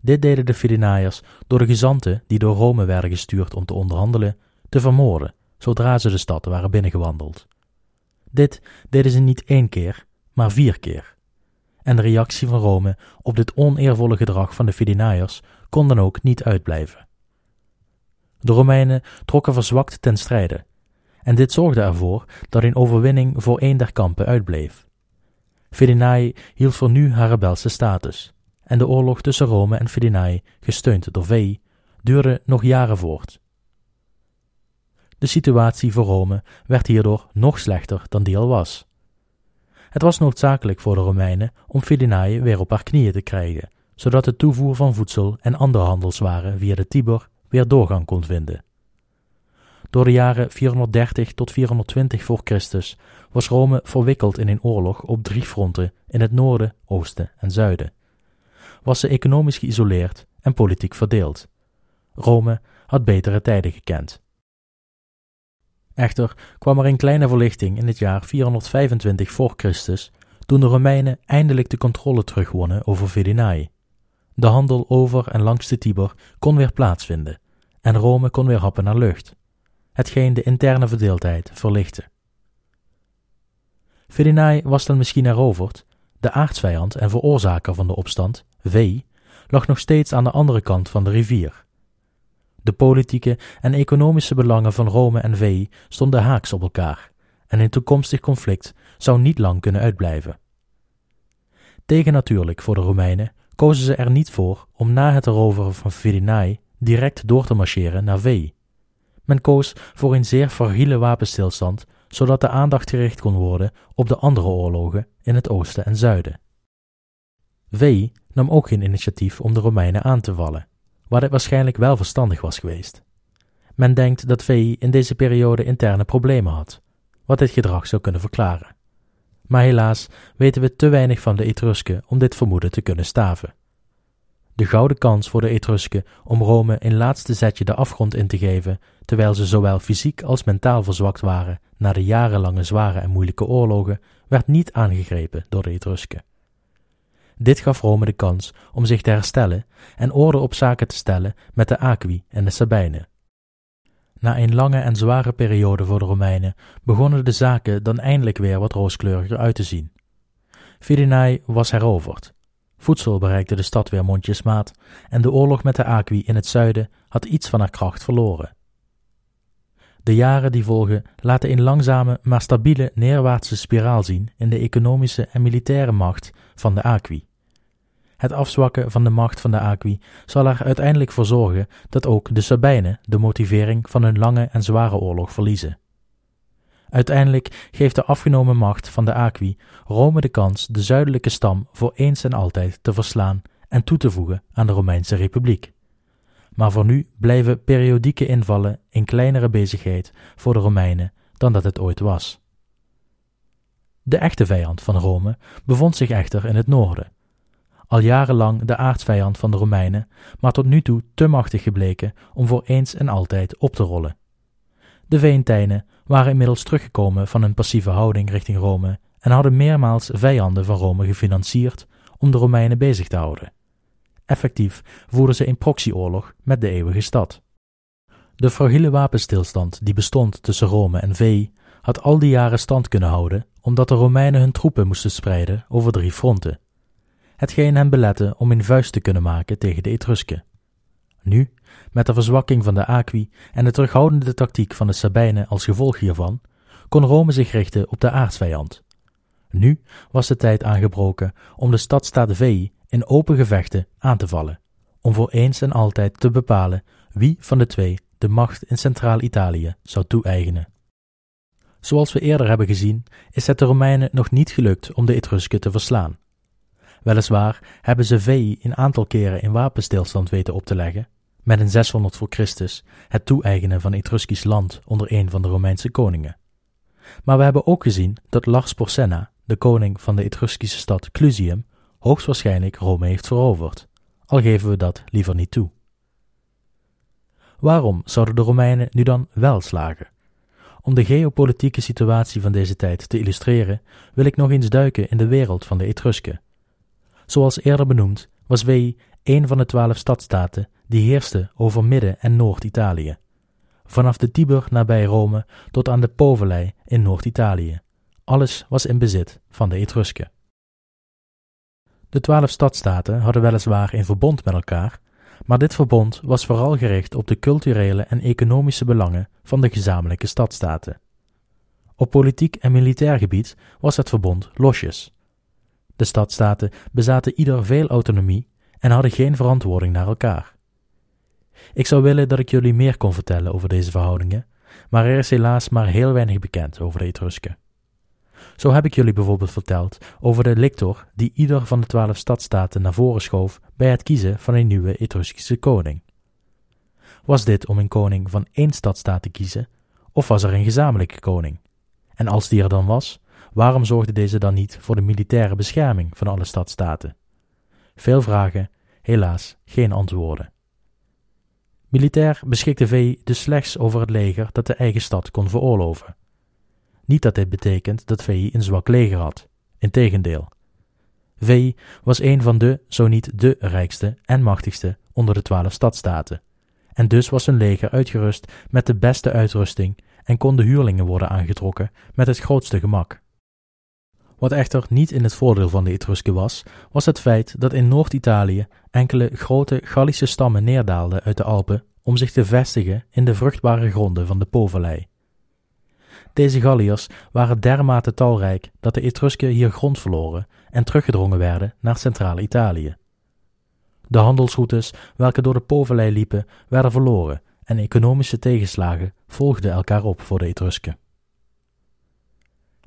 Dit deden de Fideniërs door de gezanten die door Rome werden gestuurd om te onderhandelen, te vermoorden zodra ze de stad waren binnengewandeld. Dit deden ze niet één keer, maar vier keer. En de reactie van Rome op dit oneervolle gedrag van de Fideniërs kon dan ook niet uitblijven. De Romeinen trokken verzwakt ten strijde, en dit zorgde ervoor dat een overwinning voor één der kampen uitbleef. Fidenae hield voor nu haar rebelse status, en de oorlog tussen Rome en Fidenae, gesteund door Veii, duurde nog jaren voort. De situatie voor Rome werd hierdoor nog slechter dan die al was. Het was noodzakelijk voor de Romeinen om Fidenae weer op haar knieën te krijgen, zodat de toevoer van voedsel en andere handelswaren via de Tiber weer doorgang kon vinden. Door de jaren 430 tot 420 voor Christus was Rome verwikkeld in een oorlog op drie fronten in het noorden, oosten en zuiden. Was ze economisch geïsoleerd en politiek verdeeld. Rome had betere tijden gekend. Echter kwam er een kleine verlichting in het jaar 425 voor Christus, toen de Romeinen eindelijk de controle terugwonnen over Fidenae. De handel over en langs de Tiber kon weer plaatsvinden, en Rome kon weer happen naar lucht, hetgeen de interne verdeeldheid verlichtte. Fidenae was dan misschien heroverd, de aartsvijand en veroorzaker van de opstand, Vei, lag nog steeds aan de andere kant van de rivier. De politieke en economische belangen van Rome en Vei stonden haaks op elkaar, en een toekomstig conflict zou niet lang kunnen uitblijven. Tegennatuurlijk voor de Romeinen kozen ze er niet voor om na het eroveren van Fidenae direct door te marcheren naar Vei. Men koos voor een zeer fragiele wapenstilstand, zodat de aandacht gericht kon worden op de andere oorlogen in het oosten en zuiden. Vei nam ook geen initiatief om de Romeinen aan te vallen, waar dit waarschijnlijk wel verstandig was geweest. Men denkt dat Vei in deze periode interne problemen had, wat dit gedrag zou kunnen verklaren. Maar helaas weten we te weinig van de Etrusken om dit vermoeden te kunnen staven. De gouden kans voor de Etrusken om Rome een laatste zetje de afgrond in te geven, terwijl ze zowel fysiek als mentaal verzwakt waren na de jarenlange zware en moeilijke oorlogen, werd niet aangegrepen door de Etrusken. Dit gaf Rome de kans om zich te herstellen en orde op zaken te stellen met de Aqui en de Sabijnen. Na een lange en zware periode voor de Romeinen begonnen de zaken dan eindelijk weer wat rooskleuriger uit te zien. Fidenae was heroverd. Voedsel bereikte de stad weer mondjesmaat en de oorlog met de Aqui in het zuiden had iets van haar kracht verloren. De jaren die volgen laten een langzame maar stabiele neerwaartse spiraal zien in de economische en militaire macht van de Aqui. Het afzwakken van de macht van de Aqui zal er uiteindelijk voor zorgen dat ook de Sabijnen de motivering van hun lange en zware oorlog verliezen. Uiteindelijk geeft de afgenomen macht van de Aqui Rome de kans de zuidelijke stam voor eens en altijd te verslaan en toe te voegen aan de Romeinse Republiek. Maar voor nu blijven periodieke invallen een kleinere bezigheid voor de Romeinen dan dat het ooit was. De echte vijand van Rome bevond zich echter in het noorden, al jarenlang de aardsvijand van de Romeinen, maar tot nu toe te machtig gebleken om voor eens en altijd op te rollen. De Veentijnen waren inmiddels teruggekomen van hun passieve houding richting Rome en hadden meermaals vijanden van Rome gefinancierd om de Romeinen bezig te houden. Effectief voerden ze een proxyoorlog met de eeuwige stad. De fragiele wapenstilstand die bestond tussen Rome en Vee had al die jaren stand kunnen houden, omdat de Romeinen hun troepen moesten spreiden over drie fronten hetgeen hen belette om een vuist te kunnen maken tegen de Etrusken. Nu, met de verzwakking van de Aqui en de terughoudende tactiek van de Sabijnen als gevolg hiervan, kon Rome zich richten op de aardsvijand. Nu was de tijd aangebroken om de stadstaat Veii in open gevechten aan te vallen, om voor eens en altijd te bepalen wie van de twee de macht in Centraal-Italië zou toe-eigenen. Zoals we eerder hebben gezien, is het de Romeinen nog niet gelukt om de Etrusken te verslaan. Weliswaar hebben ze Vei een aantal keren in wapenstilstand weten op te leggen, met in 600 voor Christus het toe-eigenen van Etruskisch land onder een van de Romeinse koningen. Maar we hebben ook gezien dat Lars Porsenna, de koning van de Etruskische stad Clusium, hoogstwaarschijnlijk Rome heeft veroverd, al geven we dat liever niet toe. Waarom zouden de Romeinen nu dan wel slagen? Om de geopolitieke situatie van deze tijd te illustreren, wil ik nog eens duiken in de wereld van de Etrusken Zoals eerder benoemd was Vei een van de twaalf stadstaten die heerste over Midden- en Noord-Italië. Vanaf de Tiber nabij Rome tot aan de Povelei in Noord-Italië. Alles was in bezit van de Etrusken. De twaalf stadstaten hadden weliswaar een verbond met elkaar, maar dit verbond was vooral gericht op de culturele en economische belangen van de gezamenlijke stadstaten. Op politiek en militair gebied was het verbond losjes. De stadstaten bezaten ieder veel autonomie en hadden geen verantwoording naar elkaar. Ik zou willen dat ik jullie meer kon vertellen over deze verhoudingen, maar er is helaas maar heel weinig bekend over de Etrusken. Zo heb ik jullie bijvoorbeeld verteld over de lictor die ieder van de twaalf stadstaten naar voren schoof bij het kiezen van een nieuwe Etruskische koning. Was dit om een koning van één stadstaat te kiezen, of was er een gezamenlijke koning? En als die er dan was, Waarom zorgde deze dan niet voor de militaire bescherming van alle stadstaten? Veel vragen, helaas geen antwoorden. Militair beschikte V dus slechts over het leger dat de eigen stad kon veroorloven. Niet dat dit betekent dat V een zwak leger had, integendeel. V was een van de, zo niet de rijkste en machtigste onder de twaalf stadstaten, en dus was zijn leger uitgerust met de beste uitrusting en konden huurlingen worden aangetrokken met het grootste gemak. Wat echter niet in het voordeel van de Etrusken was, was het feit dat in Noord-Italië enkele grote Gallische stammen neerdaalden uit de Alpen om zich te vestigen in de vruchtbare gronden van de Po-vallei. Deze Galliërs waren dermate talrijk dat de Etrusken hier grond verloren en teruggedrongen werden naar Centraal-Italië. De handelsroutes welke door de Po-vallei liepen werden verloren en economische tegenslagen volgden elkaar op voor de Etrusken.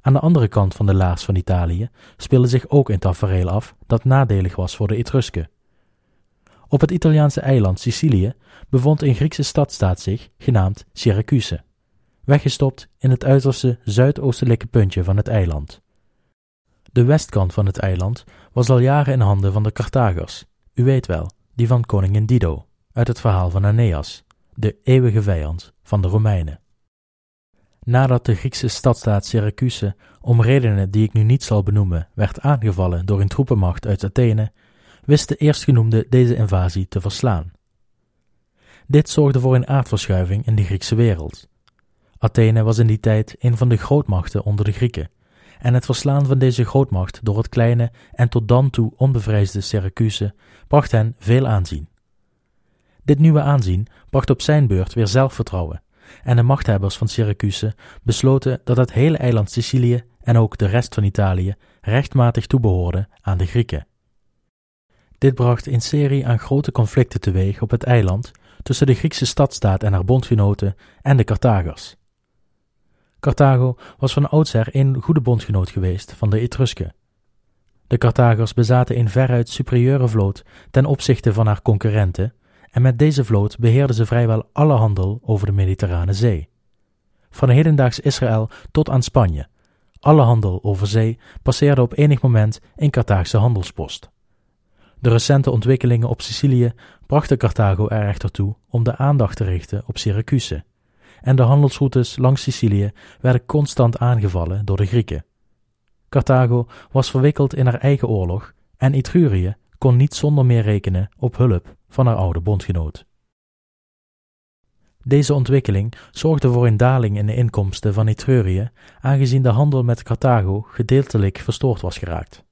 Aan de andere kant van de laars van Italië speelde zich ook een tafereel af dat nadelig was voor de Etrusken. Op het Italiaanse eiland Sicilië bevond een Griekse stadstaat zich, genaamd Syracuse, weggestopt in het uiterste zuidoostelijke puntje van het eiland. De westkant van het eiland was al jaren in handen van de Carthagers, u weet wel, die van koningin Dido, uit het verhaal van Aeneas, de eeuwige vijand van de Romeinen. Nadat de Griekse stadstaat Syracuse, om redenen die ik nu niet zal benoemen, werd aangevallen door een troepenmacht uit Athene, wist de eerstgenoemde deze invasie te verslaan. Dit zorgde voor een aardverschuiving in de Griekse wereld. Athene was in die tijd een van de grootmachten onder de Grieken, en het verslaan van deze grootmacht door het kleine en tot dan toe onbevrijsde Syracuse bracht hen veel aanzien. Dit nieuwe aanzien bracht op zijn beurt weer zelfvertrouwen en de machthebbers van Syracuse besloten dat het hele eiland Sicilië en ook de rest van Italië rechtmatig toebehoorden aan de Grieken. Dit bracht een serie aan grote conflicten teweeg op het eiland tussen de Griekse stadstaat en haar bondgenoten en de Carthagers. Carthago was van oudsher een goede bondgenoot geweest van de Etrusken. De Carthagers bezaten een veruit superieure vloot ten opzichte van haar concurrenten en met deze vloot beheerden ze vrijwel alle handel over de Mediterrane Zee. Van hedendaags Israël tot aan Spanje. Alle handel over zee passeerde op enig moment een Carthaagse handelspost. De recente ontwikkelingen op Sicilië brachten Carthago er echter toe om de aandacht te richten op Syracuse, en de handelsroutes langs Sicilië werden constant aangevallen door de Grieken. Carthago was verwikkeld in haar eigen oorlog en Etrurië kon niet zonder meer rekenen op hulp van haar oude bondgenoot. Deze ontwikkeling zorgde voor een daling in de inkomsten van Etrurië, aangezien de handel met Carthago gedeeltelijk verstoord was geraakt.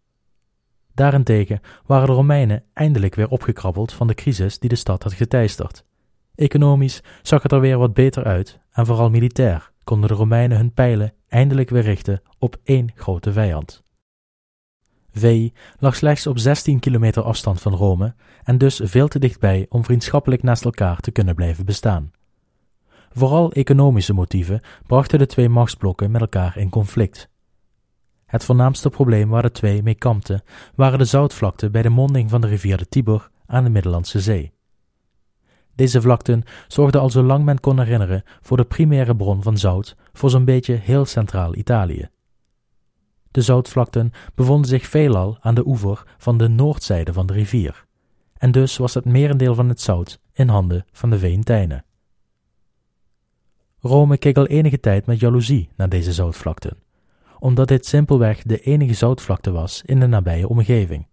Daarentegen waren de Romeinen eindelijk weer opgekrabbeld van de crisis die de stad had geteisterd. Economisch zag het er weer wat beter uit en vooral militair konden de Romeinen hun pijlen eindelijk weer richten op één grote vijand. Veii lag slechts op 16 kilometer afstand van Rome en dus veel te dichtbij om vriendschappelijk naast elkaar te kunnen blijven bestaan. Vooral economische motieven brachten de twee machtsblokken met elkaar in conflict. Het voornaamste probleem waar de twee mee kampten waren de zoutvlakten bij de monding van de rivier de Tiber aan de Middellandse Zee. Deze vlakten zorgden al zolang men kon herinneren voor de primaire bron van zout voor zo'n beetje heel centraal Italië. De zoutvlakten bevonden zich veelal aan de oever van de noordzijde van de rivier, en dus was het merendeel van het zout in handen van de Veentijnen. Rome keek al enige tijd met jaloezie naar deze zoutvlakten, omdat dit simpelweg de enige zoutvlakte was in de nabije omgeving.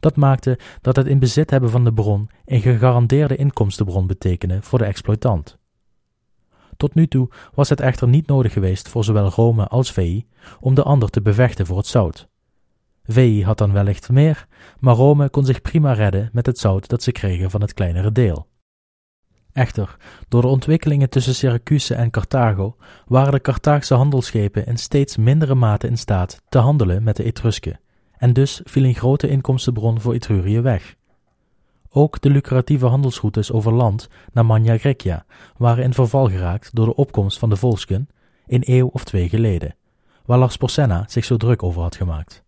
Dat maakte dat het in bezit hebben van de bron een gegarandeerde inkomstenbron betekende voor de exploitant. Tot nu toe was het echter niet nodig geweest voor zowel Rome als Veii om de ander te bevechten voor het zout. Veii had dan wellicht meer, maar Rome kon zich prima redden met het zout dat ze kregen van het kleinere deel. Echter, door de ontwikkelingen tussen Syracuse en Carthago waren de Carthaagse handelsschepen in steeds mindere mate in staat te handelen met de Etrusken, en dus viel een grote inkomstenbron voor Etrurië weg. Ook de lucratieve handelsroutes over land naar Magna Grecia waren in verval geraakt door de opkomst van de Volsken een eeuw of twee geleden, waar Lars Porsenna zich zo druk over had gemaakt.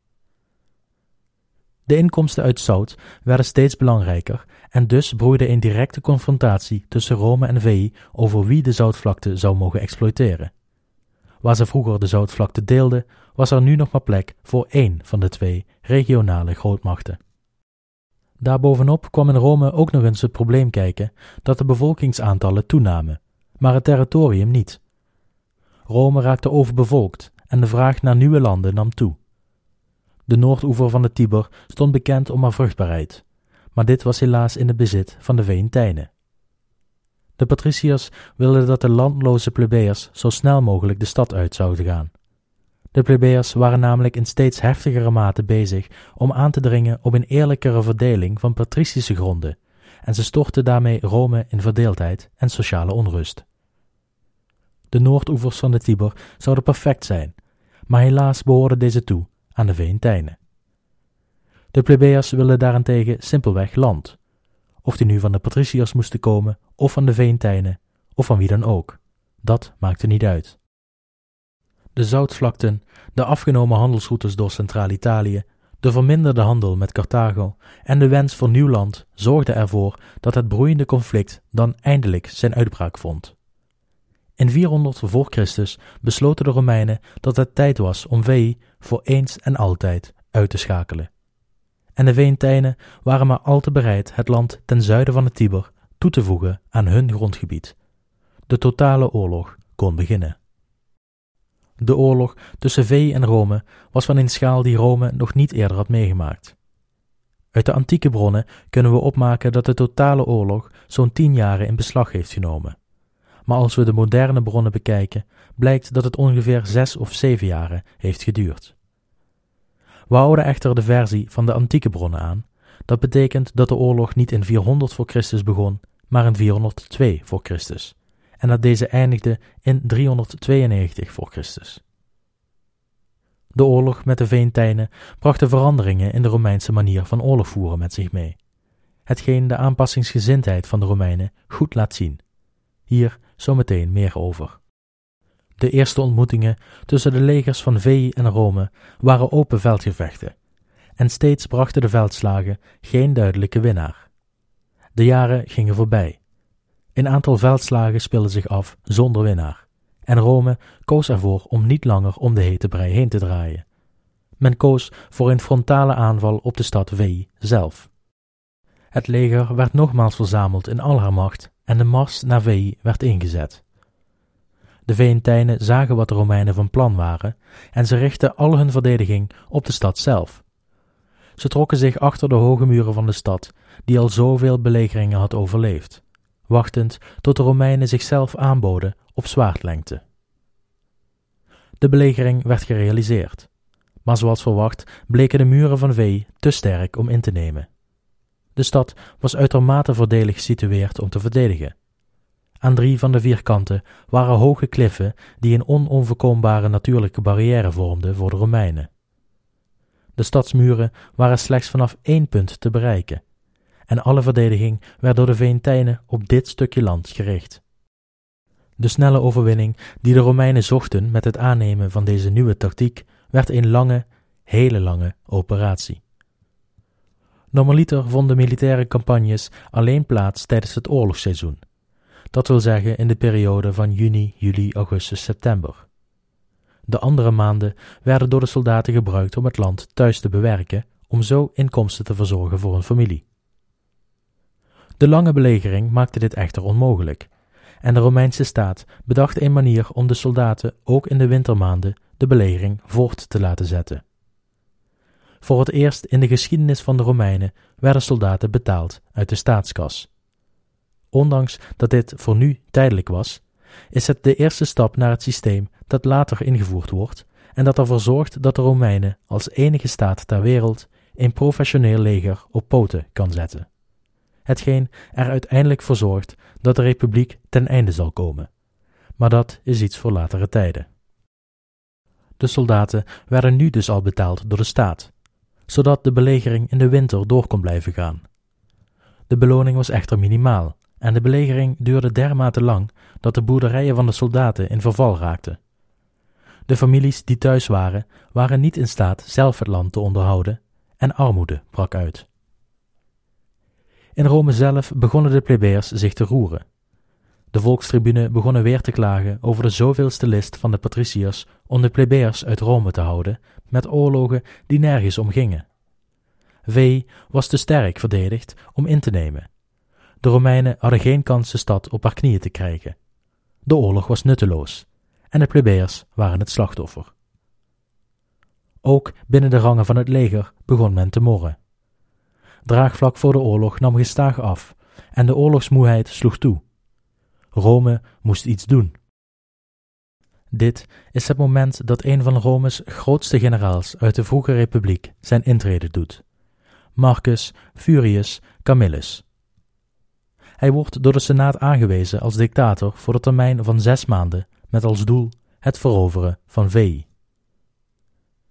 De inkomsten uit zout werden steeds belangrijker en dus broeide een directe confrontatie tussen Rome en Veii over wie de zoutvlakte zou mogen exploiteren. Waar ze vroeger de zoutvlakte deelden, was er nu nog maar plek voor één van de twee regionale grootmachten. Daarbovenop kwam in Rome ook nog eens het probleem kijken dat de bevolkingsaantallen toenamen, maar het territorium niet. Rome raakte overbevolkt en de vraag naar nieuwe landen nam toe. De noordoever van de Tiber stond bekend om haar vruchtbaarheid, maar dit was helaas in het bezit van de Veentijnen. De patriciërs wilden dat de landloze plebeiers zo snel mogelijk de stad uit zouden gaan. De plebeiers waren namelijk in steeds heftigere mate bezig om aan te dringen op een eerlijkere verdeling van patricische gronden, en ze stortten daarmee Rome in verdeeldheid en sociale onrust. De noordoevers van de Tiber zouden perfect zijn, maar helaas behoorden deze toe aan de Veentijnen. De plebeiers wilden daarentegen simpelweg land, of die nu van de patriciërs moesten komen, of van de Veentijnen, of van wie dan ook. Dat maakte niet uit. De zoutvlakten, de afgenomen handelsroutes door Centraal-Italië, de verminderde handel met Carthago en de wens voor nieuw land zorgden ervoor dat het broeiende conflict dan eindelijk zijn uitbraak vond. In 400 voor Christus besloten de Romeinen dat het tijd was om Veii voor eens en altijd uit te schakelen. En de Veentijnen waren maar al te bereid het land ten zuiden van de Tiber toe te voegen aan hun grondgebied. De totale oorlog kon beginnen. De oorlog tussen Veii en Rome was van een schaal die Rome nog niet eerder had meegemaakt. Uit de antieke bronnen kunnen we opmaken dat de totale oorlog zo'n tien jaren in beslag heeft genomen maar als we de moderne bronnen bekijken, blijkt dat het ongeveer zes of zeven jaren heeft geduurd. We houden echter de versie van de antieke bronnen aan. Dat betekent dat de oorlog niet in 400 voor Christus begon, maar in 402 voor Christus, en dat deze eindigde in 392 voor Christus. De oorlog met de Veentijnen bracht de veranderingen in de Romeinse manier van oorlog voeren met zich mee, hetgeen de aanpassingsgezindheid van de Romeinen goed laat zien. Hier zometeen meer over. De eerste ontmoetingen tussen de legers van Veii en Rome waren open veldgevechten, en steeds brachten de veldslagen geen duidelijke winnaar. De jaren gingen voorbij. Een aantal veldslagen speelden zich af zonder winnaar, en Rome koos ervoor om niet langer om de hete brei heen te draaien. Men koos voor een frontale aanval op de stad Veii zelf. Het leger werd nogmaals verzameld in al haar macht en de mars naar Veii werd ingezet. De Veentijnen zagen wat de Romeinen van plan waren en ze richtten al hun verdediging op de stad zelf. Ze trokken zich achter de hoge muren van de stad, die al zoveel belegeringen had overleefd, wachtend tot de Romeinen zichzelf aanboden op zwaardlengte. De belegering werd gerealiseerd, maar zoals verwacht bleken de muren van Veii te sterk om in te nemen. De stad was uitermate voordelig gesitueerd om te verdedigen. Aan drie van de vier kanten waren hoge kliffen die een onoverkombare natuurlijke barrière vormden voor de Romeinen. De stadsmuren waren slechts vanaf één punt te bereiken, en alle verdediging werd door de Veentijnen op dit stukje land gericht. De snelle overwinning die de Romeinen zochten met het aannemen van deze nieuwe tactiek werd een lange, hele lange operatie. Normaliter vonden militaire campagnes alleen plaats tijdens het oorlogsseizoen. Dat wil zeggen in de periode van juni, juli, augustus, september. De andere maanden werden door de soldaten gebruikt om het land thuis te bewerken, om zo inkomsten te verzorgen voor hun familie. De lange belegering maakte dit echter onmogelijk, en de Romeinse staat bedacht een manier om de soldaten ook in de wintermaanden de belegering voort te laten zetten. Voor het eerst in de geschiedenis van de Romeinen werden soldaten betaald uit de staatskas. Ondanks dat dit voor nu tijdelijk was, is het de eerste stap naar het systeem dat later ingevoerd wordt en dat ervoor zorgt dat de Romeinen als enige staat ter wereld een professioneel leger op poten kan zetten. Hetgeen er uiteindelijk voor zorgt dat de republiek ten einde zal komen. Maar dat is iets voor latere tijden. De soldaten werden nu dus al betaald door de staat, zodat de belegering in de winter door kon blijven gaan. De beloning was echter minimaal en de belegering duurde dermate lang dat de boerderijen van de soldaten in verval raakten. De families die thuis waren, waren niet in staat zelf het land te onderhouden en armoede brak uit. In Rome zelf begonnen de plebeiers zich te roeren. De volkstribune begonnen weer te klagen over de zoveelste list van de patriciërs om de plebeiers uit Rome te houden met oorlogen die nergens om gingen. Was te sterk verdedigd om in te nemen. De Romeinen hadden geen kans de stad op haar knieën te krijgen. De oorlog was nutteloos en de plebeiers waren het slachtoffer. Ook binnen de rangen van het leger begon men te morren. Draagvlak voor de oorlog nam gestaag af en de oorlogsmoeheid sloeg toe. Rome moest iets doen. Dit is het moment dat een van Rome's grootste generaals uit de vroege republiek zijn intrede doet: Marcus Furius Camillus. Hij wordt door de Senaat aangewezen als dictator voor de termijn van zes maanden, met als doel het veroveren van Veii.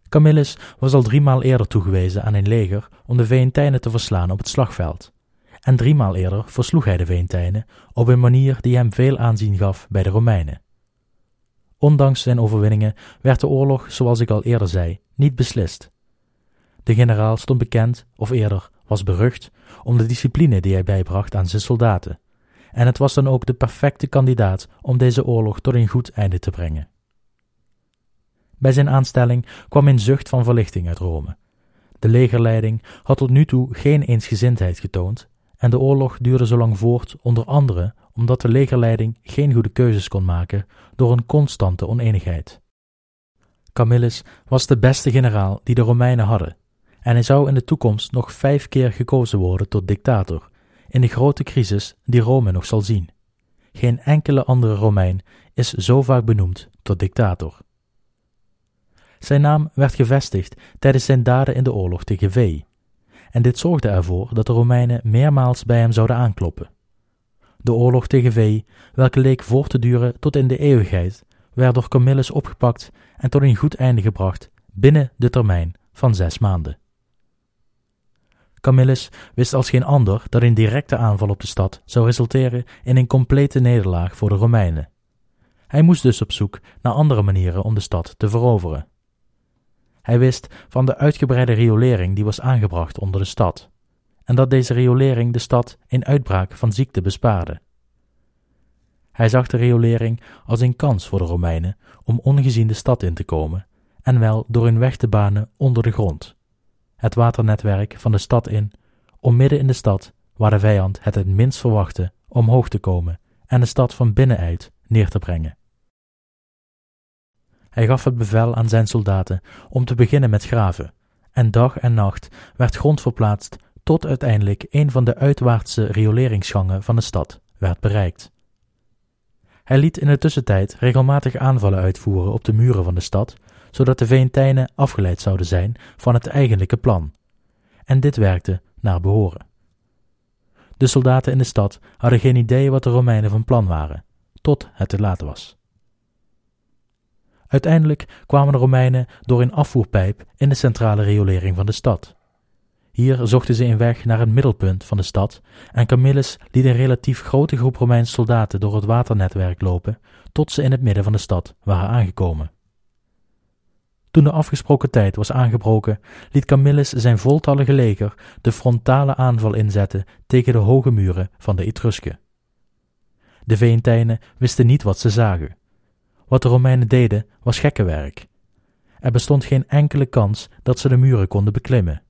Camillus was al driemaal eerder toegewezen aan een leger om de Veentijnen te verslaan op het slagveld. En driemaal eerder versloeg hij de Veentijnen op een manier die hem veel aanzien gaf bij de Romeinen. Ondanks zijn overwinningen werd de oorlog, zoals ik al eerder zei, niet beslist. De generaal stond bekend, of eerder was berucht, om de discipline die hij bijbracht aan zijn soldaten, en het was dan ook de perfecte kandidaat om deze oorlog tot een goed einde te brengen. Bij zijn aanstelling kwam een zucht van verlichting uit Rome. De legerleiding had tot nu toe geen eensgezindheid getoond, en de oorlog duurde zo lang voort, onder andere omdat de legerleiding geen goede keuzes kon maken door een constante oneenigheid. Camillus was de beste generaal die de Romeinen hadden, en hij zou in de toekomst nog vijf keer gekozen worden tot dictator, in de grote crisis die Rome nog zal zien. Geen enkele andere Romein is zo vaak benoemd tot dictator. Zijn naam werd gevestigd tijdens zijn daden in de oorlog tegen Vee, en dit zorgde ervoor dat de Romeinen meermaals bij hem zouden aankloppen. De oorlog tegen Vee, welke leek voor te duren tot in de eeuwigheid, werd door Camillus opgepakt en tot een goed einde gebracht binnen de termijn van zes maanden. Camillus wist als geen ander dat een directe aanval op de stad zou resulteren in een complete nederlaag voor de Romeinen. Hij moest dus op zoek naar andere manieren om de stad te veroveren. Hij wist van de uitgebreide riolering die was aangebracht onder de stad, en dat deze riolering de stad in uitbraak van ziekte bespaarde. Hij zag de riolering als een kans voor de Romeinen om ongezien de stad in te komen, en wel door een weg te banen onder de grond, het waternetwerk van de stad in, om midden in de stad, waar de vijand het het minst verwachtte, omhoog te komen en de stad van binnenuit neer te brengen. Hij gaf het bevel aan zijn soldaten om te beginnen met graven, en dag en nacht werd grond verplaatst tot uiteindelijk een van de uitwaartse rioleringsgangen van de stad werd bereikt. Hij liet in de tussentijd regelmatig aanvallen uitvoeren op de muren van de stad, zodat de Veentijnen afgeleid zouden zijn van het eigenlijke plan. En dit werkte naar behoren. De soldaten in de stad hadden geen idee wat de Romeinen van plan waren, tot het te laat was. Uiteindelijk kwamen de Romeinen door een afvoerpijp in de centrale riolering van de stad. Hier zochten ze een weg naar het middelpunt van de stad en Camillus liet een relatief grote groep Romeinse soldaten door het waternetwerk lopen tot ze in het midden van de stad waren aangekomen. Toen de afgesproken tijd was aangebroken, liet Camillus zijn voltallige leger de frontale aanval inzetten tegen de hoge muren van de Etrusken. De Veentijnen wisten niet wat ze zagen. Wat de Romeinen deden was gekkenwerk. Er bestond geen enkele kans dat ze de muren konden beklimmen.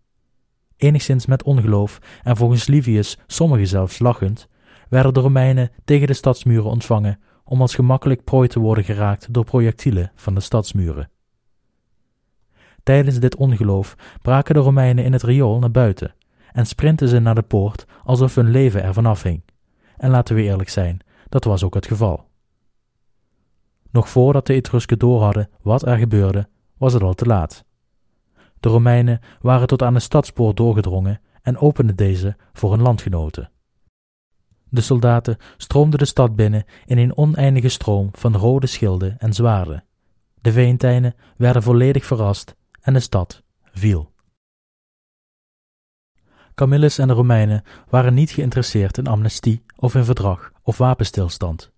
Enigszins met ongeloof en volgens Livius sommigen zelfs lachend, werden de Romeinen tegen de stadsmuren ontvangen om als gemakkelijk prooi te worden geraakt door projectielen van de stadsmuren. Tijdens dit ongeloof braken de Romeinen in het riool naar buiten en sprintten ze naar de poort alsof hun leven ervan afhing. En laten we eerlijk zijn, dat was ook het geval. Nog voordat de Etrusken doorhadden wat er gebeurde, was het al te laat. De Romeinen waren tot aan de stadspoort doorgedrongen en openden deze voor hun landgenoten. De soldaten stroomden de stad binnen in een oneindige stroom van rode schilden en zwaarden. De Veentijnen werden volledig verrast en de stad viel. Camillus en de Romeinen waren niet geïnteresseerd in amnestie of in verdrag of wapenstilstand.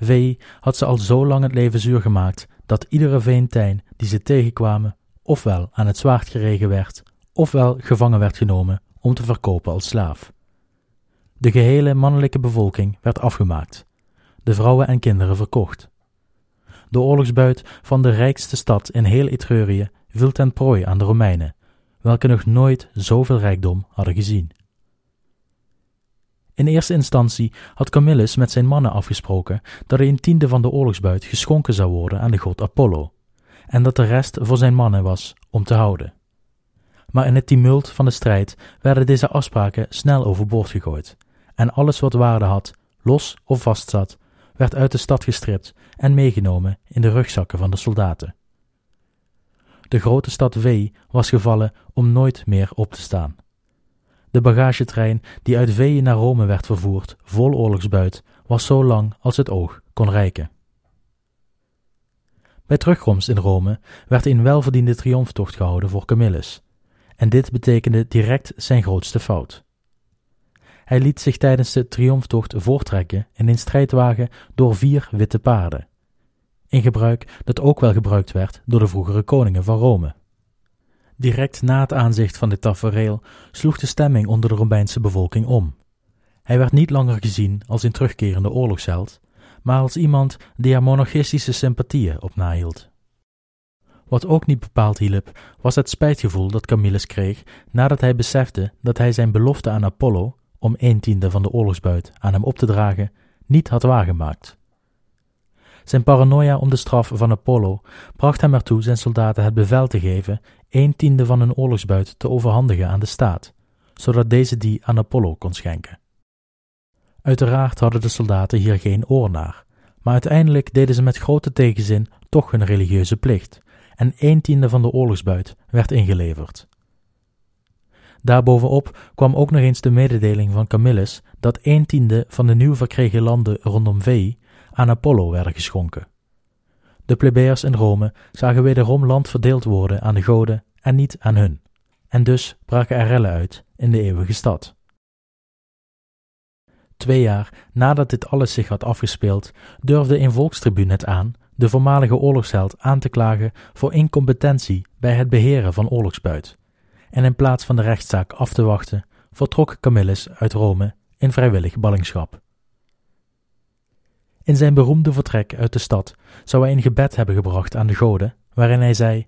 Vee had ze al zo lang het leven zuur gemaakt dat iedere veentijn die ze tegenkwamen ofwel aan het zwaard geregen werd, ofwel gevangen werd genomen om te verkopen als slaaf. De gehele mannelijke bevolking werd afgemaakt, de vrouwen en kinderen verkocht. De oorlogsbuit van de rijkste stad in heel Etrurië viel ten prooi aan de Romeinen, welke nog nooit zoveel rijkdom hadden gezien. In eerste instantie had Camillus met zijn mannen afgesproken dat een tiende van de oorlogsbuit geschonken zou worden aan de god Apollo, en dat de rest voor zijn mannen was om te houden. Maar in het tumult van de strijd werden deze afspraken snel overboord gegooid, en alles wat waarde had, los of vastzat, werd uit de stad gestript en meegenomen in de rugzakken van de soldaten. De grote stad W was gevallen om nooit meer op te staan. De bagagetrein die uit Veeën naar Rome werd vervoerd, vol oorlogsbuit, was zo lang als het oog kon reiken. Bij terugkomst in Rome werd een welverdiende triomftocht gehouden voor Camillus, en dit betekende direct zijn grootste fout. Hij liet zich tijdens de triomftocht voortrekken in een strijdwagen door vier witte paarden, een gebruik dat ook wel gebruikt werd door de vroegere koningen van Rome. Direct na het aanzicht van dit tafereel sloeg de stemming onder de Romeinse bevolking om. Hij werd niet langer gezien als een terugkerende oorlogsheld, maar als iemand die er monarchistische sympathieën op nahield. Wat ook niet bepaald hielp, was het spijtgevoel dat Camillus kreeg nadat hij besefte dat hij zijn belofte aan Apollo, om een tiende van de oorlogsbuit aan hem op te dragen, niet had waargemaakt. Zijn paranoia om de straf van Apollo bracht hem ertoe zijn soldaten het bevel te geven een tiende van hun oorlogsbuit te overhandigen aan de staat, zodat deze die aan Apollo kon schenken. Uiteraard hadden de soldaten hier geen oor naar, maar uiteindelijk deden ze met grote tegenzin toch hun religieuze plicht, en een tiende van de oorlogsbuit werd ingeleverd. Daarbovenop kwam ook nog eens de mededeling van Camillus dat een tiende van de nieuw verkregen landen rondom Veii aan Apollo werden geschonken. De plebeiers in Rome zagen wederom land verdeeld worden aan de goden en niet aan hun, en dus braken er rellen uit in de eeuwige stad. Twee jaar nadat dit alles zich had afgespeeld, durfde een volkstribuun het aan de voormalige oorlogsheld aan te klagen voor incompetentie bij het beheren van oorlogsbuit. En in plaats van de rechtszaak af te wachten, vertrok Camillus uit Rome in vrijwillig ballingschap. In zijn beroemde vertrek uit de stad zou hij een gebed hebben gebracht aan de goden, waarin hij zei: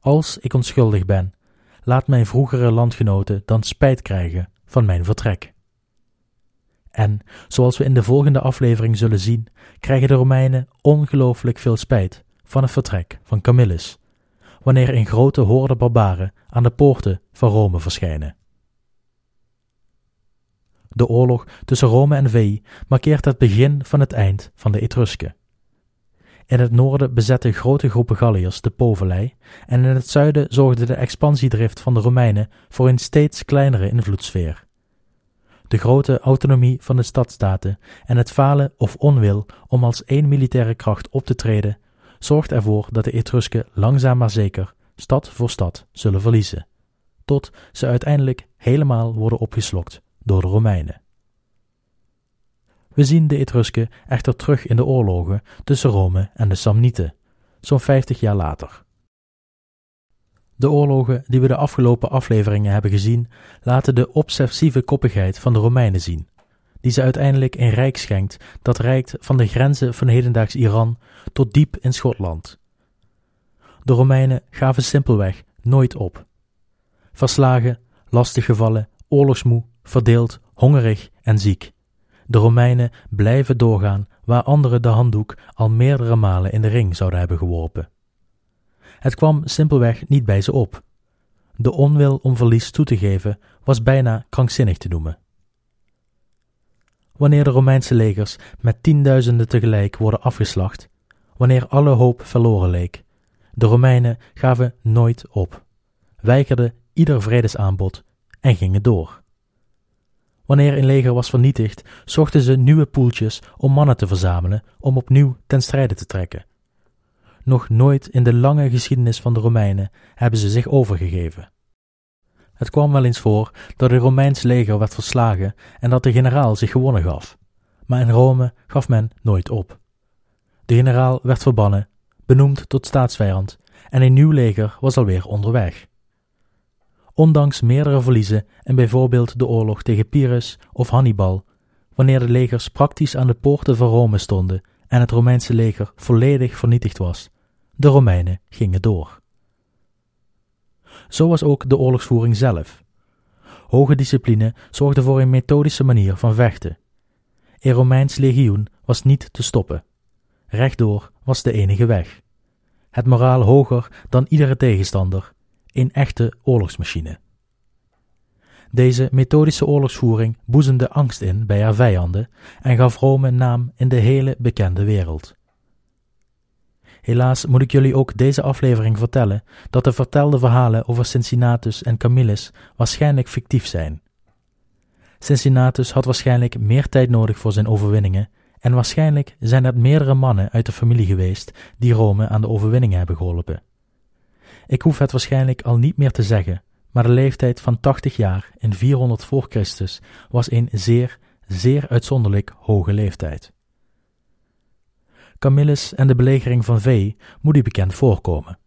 Als ik onschuldig ben, laat mijn vroegere landgenoten dan spijt krijgen van mijn vertrek. En, zoals we in de volgende aflevering zullen zien, krijgen de Romeinen ongelooflijk veel spijt van het vertrek van Camillus, wanneer een grote horde barbaren aan de poorten van Rome verschijnen. De oorlog tussen Rome en Veii markeert het begin van het eind van de Etrusken. In het noorden bezetten grote groepen Galliërs de Povellei en in het zuiden zorgde de expansiedrift van de Romeinen voor een steeds kleinere invloedssfeer. De grote autonomie van de stadstaten en het falen of onwil om als één militaire kracht op te treden, zorgt ervoor dat de Etrusken langzaam maar zeker stad voor stad zullen verliezen, tot ze uiteindelijk helemaal worden opgeslokt door de Romeinen. We zien de Etrusken echter terug in de oorlogen tussen Rome en de Samnieten, zo'n vijftig jaar later. De oorlogen die we de afgelopen afleveringen hebben gezien, laten de obsessieve koppigheid van de Romeinen zien, die ze uiteindelijk een rijk schenkt dat reikt van de grenzen van hedendaags Iran tot diep in Schotland. De Romeinen gaven simpelweg nooit op. Verslagen, lastiggevallen, oorlogsmoe, verdeeld, hongerig en ziek. De Romeinen blijven doorgaan waar anderen de handdoek al meerdere malen in de ring zouden hebben geworpen. Het kwam simpelweg niet bij ze op. De onwil om verlies toe te geven was bijna krankzinnig te noemen. Wanneer de Romeinse legers met tienduizenden tegelijk worden afgeslacht, wanneer alle hoop verloren leek, de Romeinen gaven nooit op, weigerden ieder vredesaanbod en gingen door. Wanneer een leger was vernietigd, zochten ze nieuwe poeltjes om mannen te verzamelen om opnieuw ten strijde te trekken. Nog nooit in de lange geschiedenis van de Romeinen hebben ze zich overgegeven. Het kwam wel eens voor dat een Romeins leger werd verslagen en dat de generaal zich gewonnen gaf, maar in Rome gaf men nooit op. De generaal werd verbannen, benoemd tot staatsvijand, en een nieuw leger was alweer onderweg. Ondanks meerdere verliezen en bijvoorbeeld de oorlog tegen Pyrrhus of Hannibal, wanneer de legers praktisch aan de poorten van Rome stonden en het Romeinse leger volledig vernietigd was, de Romeinen gingen door. Zo was ook de oorlogsvoering zelf. Hoge discipline zorgde voor een methodische manier van vechten. Een Romeins legioen was niet te stoppen. Rechtdoor was de enige weg. Het moraal hoger dan iedere tegenstander, een echte oorlogsmachine. Deze methodische oorlogsvoering boezemde angst in bij haar vijanden en gaf Rome naam in de hele bekende wereld. Helaas moet ik jullie ook deze aflevering vertellen dat de vertelde verhalen over Cincinnatus en Camillus waarschijnlijk fictief zijn. Cincinnatus had waarschijnlijk meer tijd nodig voor zijn overwinningen en waarschijnlijk zijn er meerdere mannen uit de familie geweest die Rome aan de overwinningen hebben geholpen. Ik hoef het waarschijnlijk al niet meer te zeggen, maar de leeftijd van 80 jaar in 400 voor Christus was een zeer, zeer uitzonderlijk hoge leeftijd. Camillus en de belegering van Vee moet u bekend voorkomen.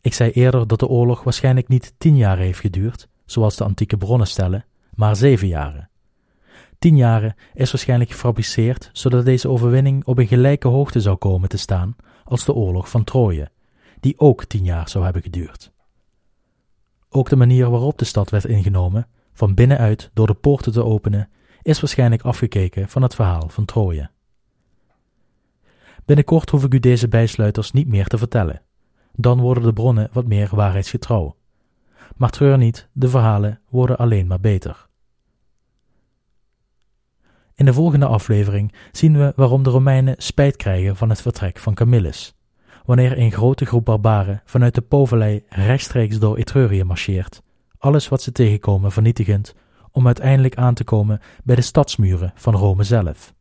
Ik zei eerder dat de oorlog waarschijnlijk niet tien jaar heeft geduurd, zoals de antieke bronnen stellen, maar zeven jaren. Tien jaren is waarschijnlijk gefabriceerd zodat deze overwinning op een gelijke hoogte zou komen te staan als de oorlog van Troje, die ook tien jaar zou hebben geduurd. Ook de manier waarop de stad werd ingenomen, van binnenuit door de poorten te openen, is waarschijnlijk afgekeken van het verhaal van Troje. Binnenkort hoef ik u deze bijsluiters niet meer te vertellen. Dan worden de bronnen wat meer waarheidsgetrouw. Maar treur niet, de verhalen worden alleen maar beter. In de volgende aflevering zien we waarom de Romeinen spijt krijgen van het vertrek van Camillus, wanneer een grote groep barbaren vanuit de Povellei rechtstreeks door Etrurië marcheert, alles wat ze tegenkomen vernietigend, om uiteindelijk aan te komen bij de stadsmuren van Rome zelf.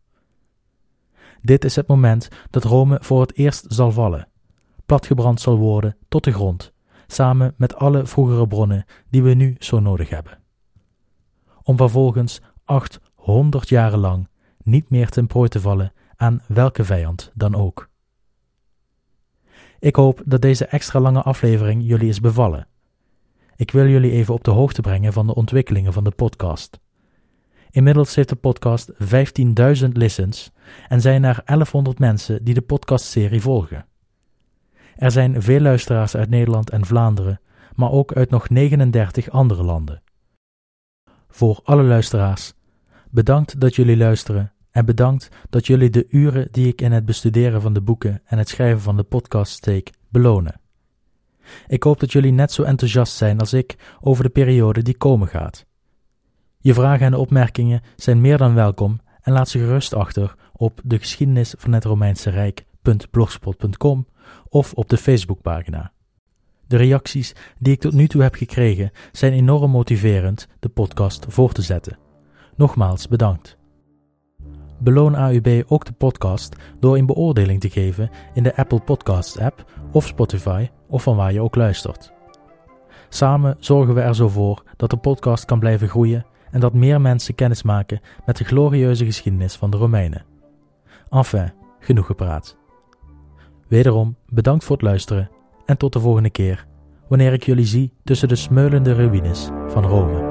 Dit is het moment dat Rome voor het eerst zal vallen, platgebrand zal worden tot de grond, samen met alle vroegere bronnen die we nu zo nodig hebben. Om vervolgens 800 jaren lang niet meer ten prooi te vallen aan welke vijand dan ook. Ik hoop dat deze extra lange aflevering jullie is bevallen. Ik wil jullie even op de hoogte brengen van de ontwikkelingen van de podcast. Inmiddels heeft de podcast 15.000 listens en zijn er 1100 mensen die de podcastserie volgen. Er zijn veel luisteraars uit Nederland en Vlaanderen, maar ook uit nog 39 andere landen. Voor alle luisteraars, bedankt dat jullie luisteren en bedankt dat jullie de uren die ik in het bestuderen van de boeken en het schrijven van de podcast steek belonen. Ik hoop dat jullie net zo enthousiast zijn als ik over de periode die komen gaat. Je vragen en opmerkingen zijn meer dan welkom en laat ze gerust achter op de geschiedenis van het Romeinse Rijk.blogspot.com of op de Facebookpagina. De reacties die ik tot nu toe heb gekregen zijn enorm motiverend de podcast voor te zetten. Nogmaals bedankt. Beloon AUB ook de podcast door een beoordeling te geven in de Apple Podcasts app of Spotify of van waar je ook luistert. Samen zorgen we er zo voor dat de podcast kan blijven groeien en dat meer mensen kennis maken met de glorieuze geschiedenis van de Romeinen. Enfin, genoeg gepraat. Wederom bedankt voor het luisteren en tot de volgende keer, wanneer ik jullie zie tussen de smeulende ruïnes van Rome.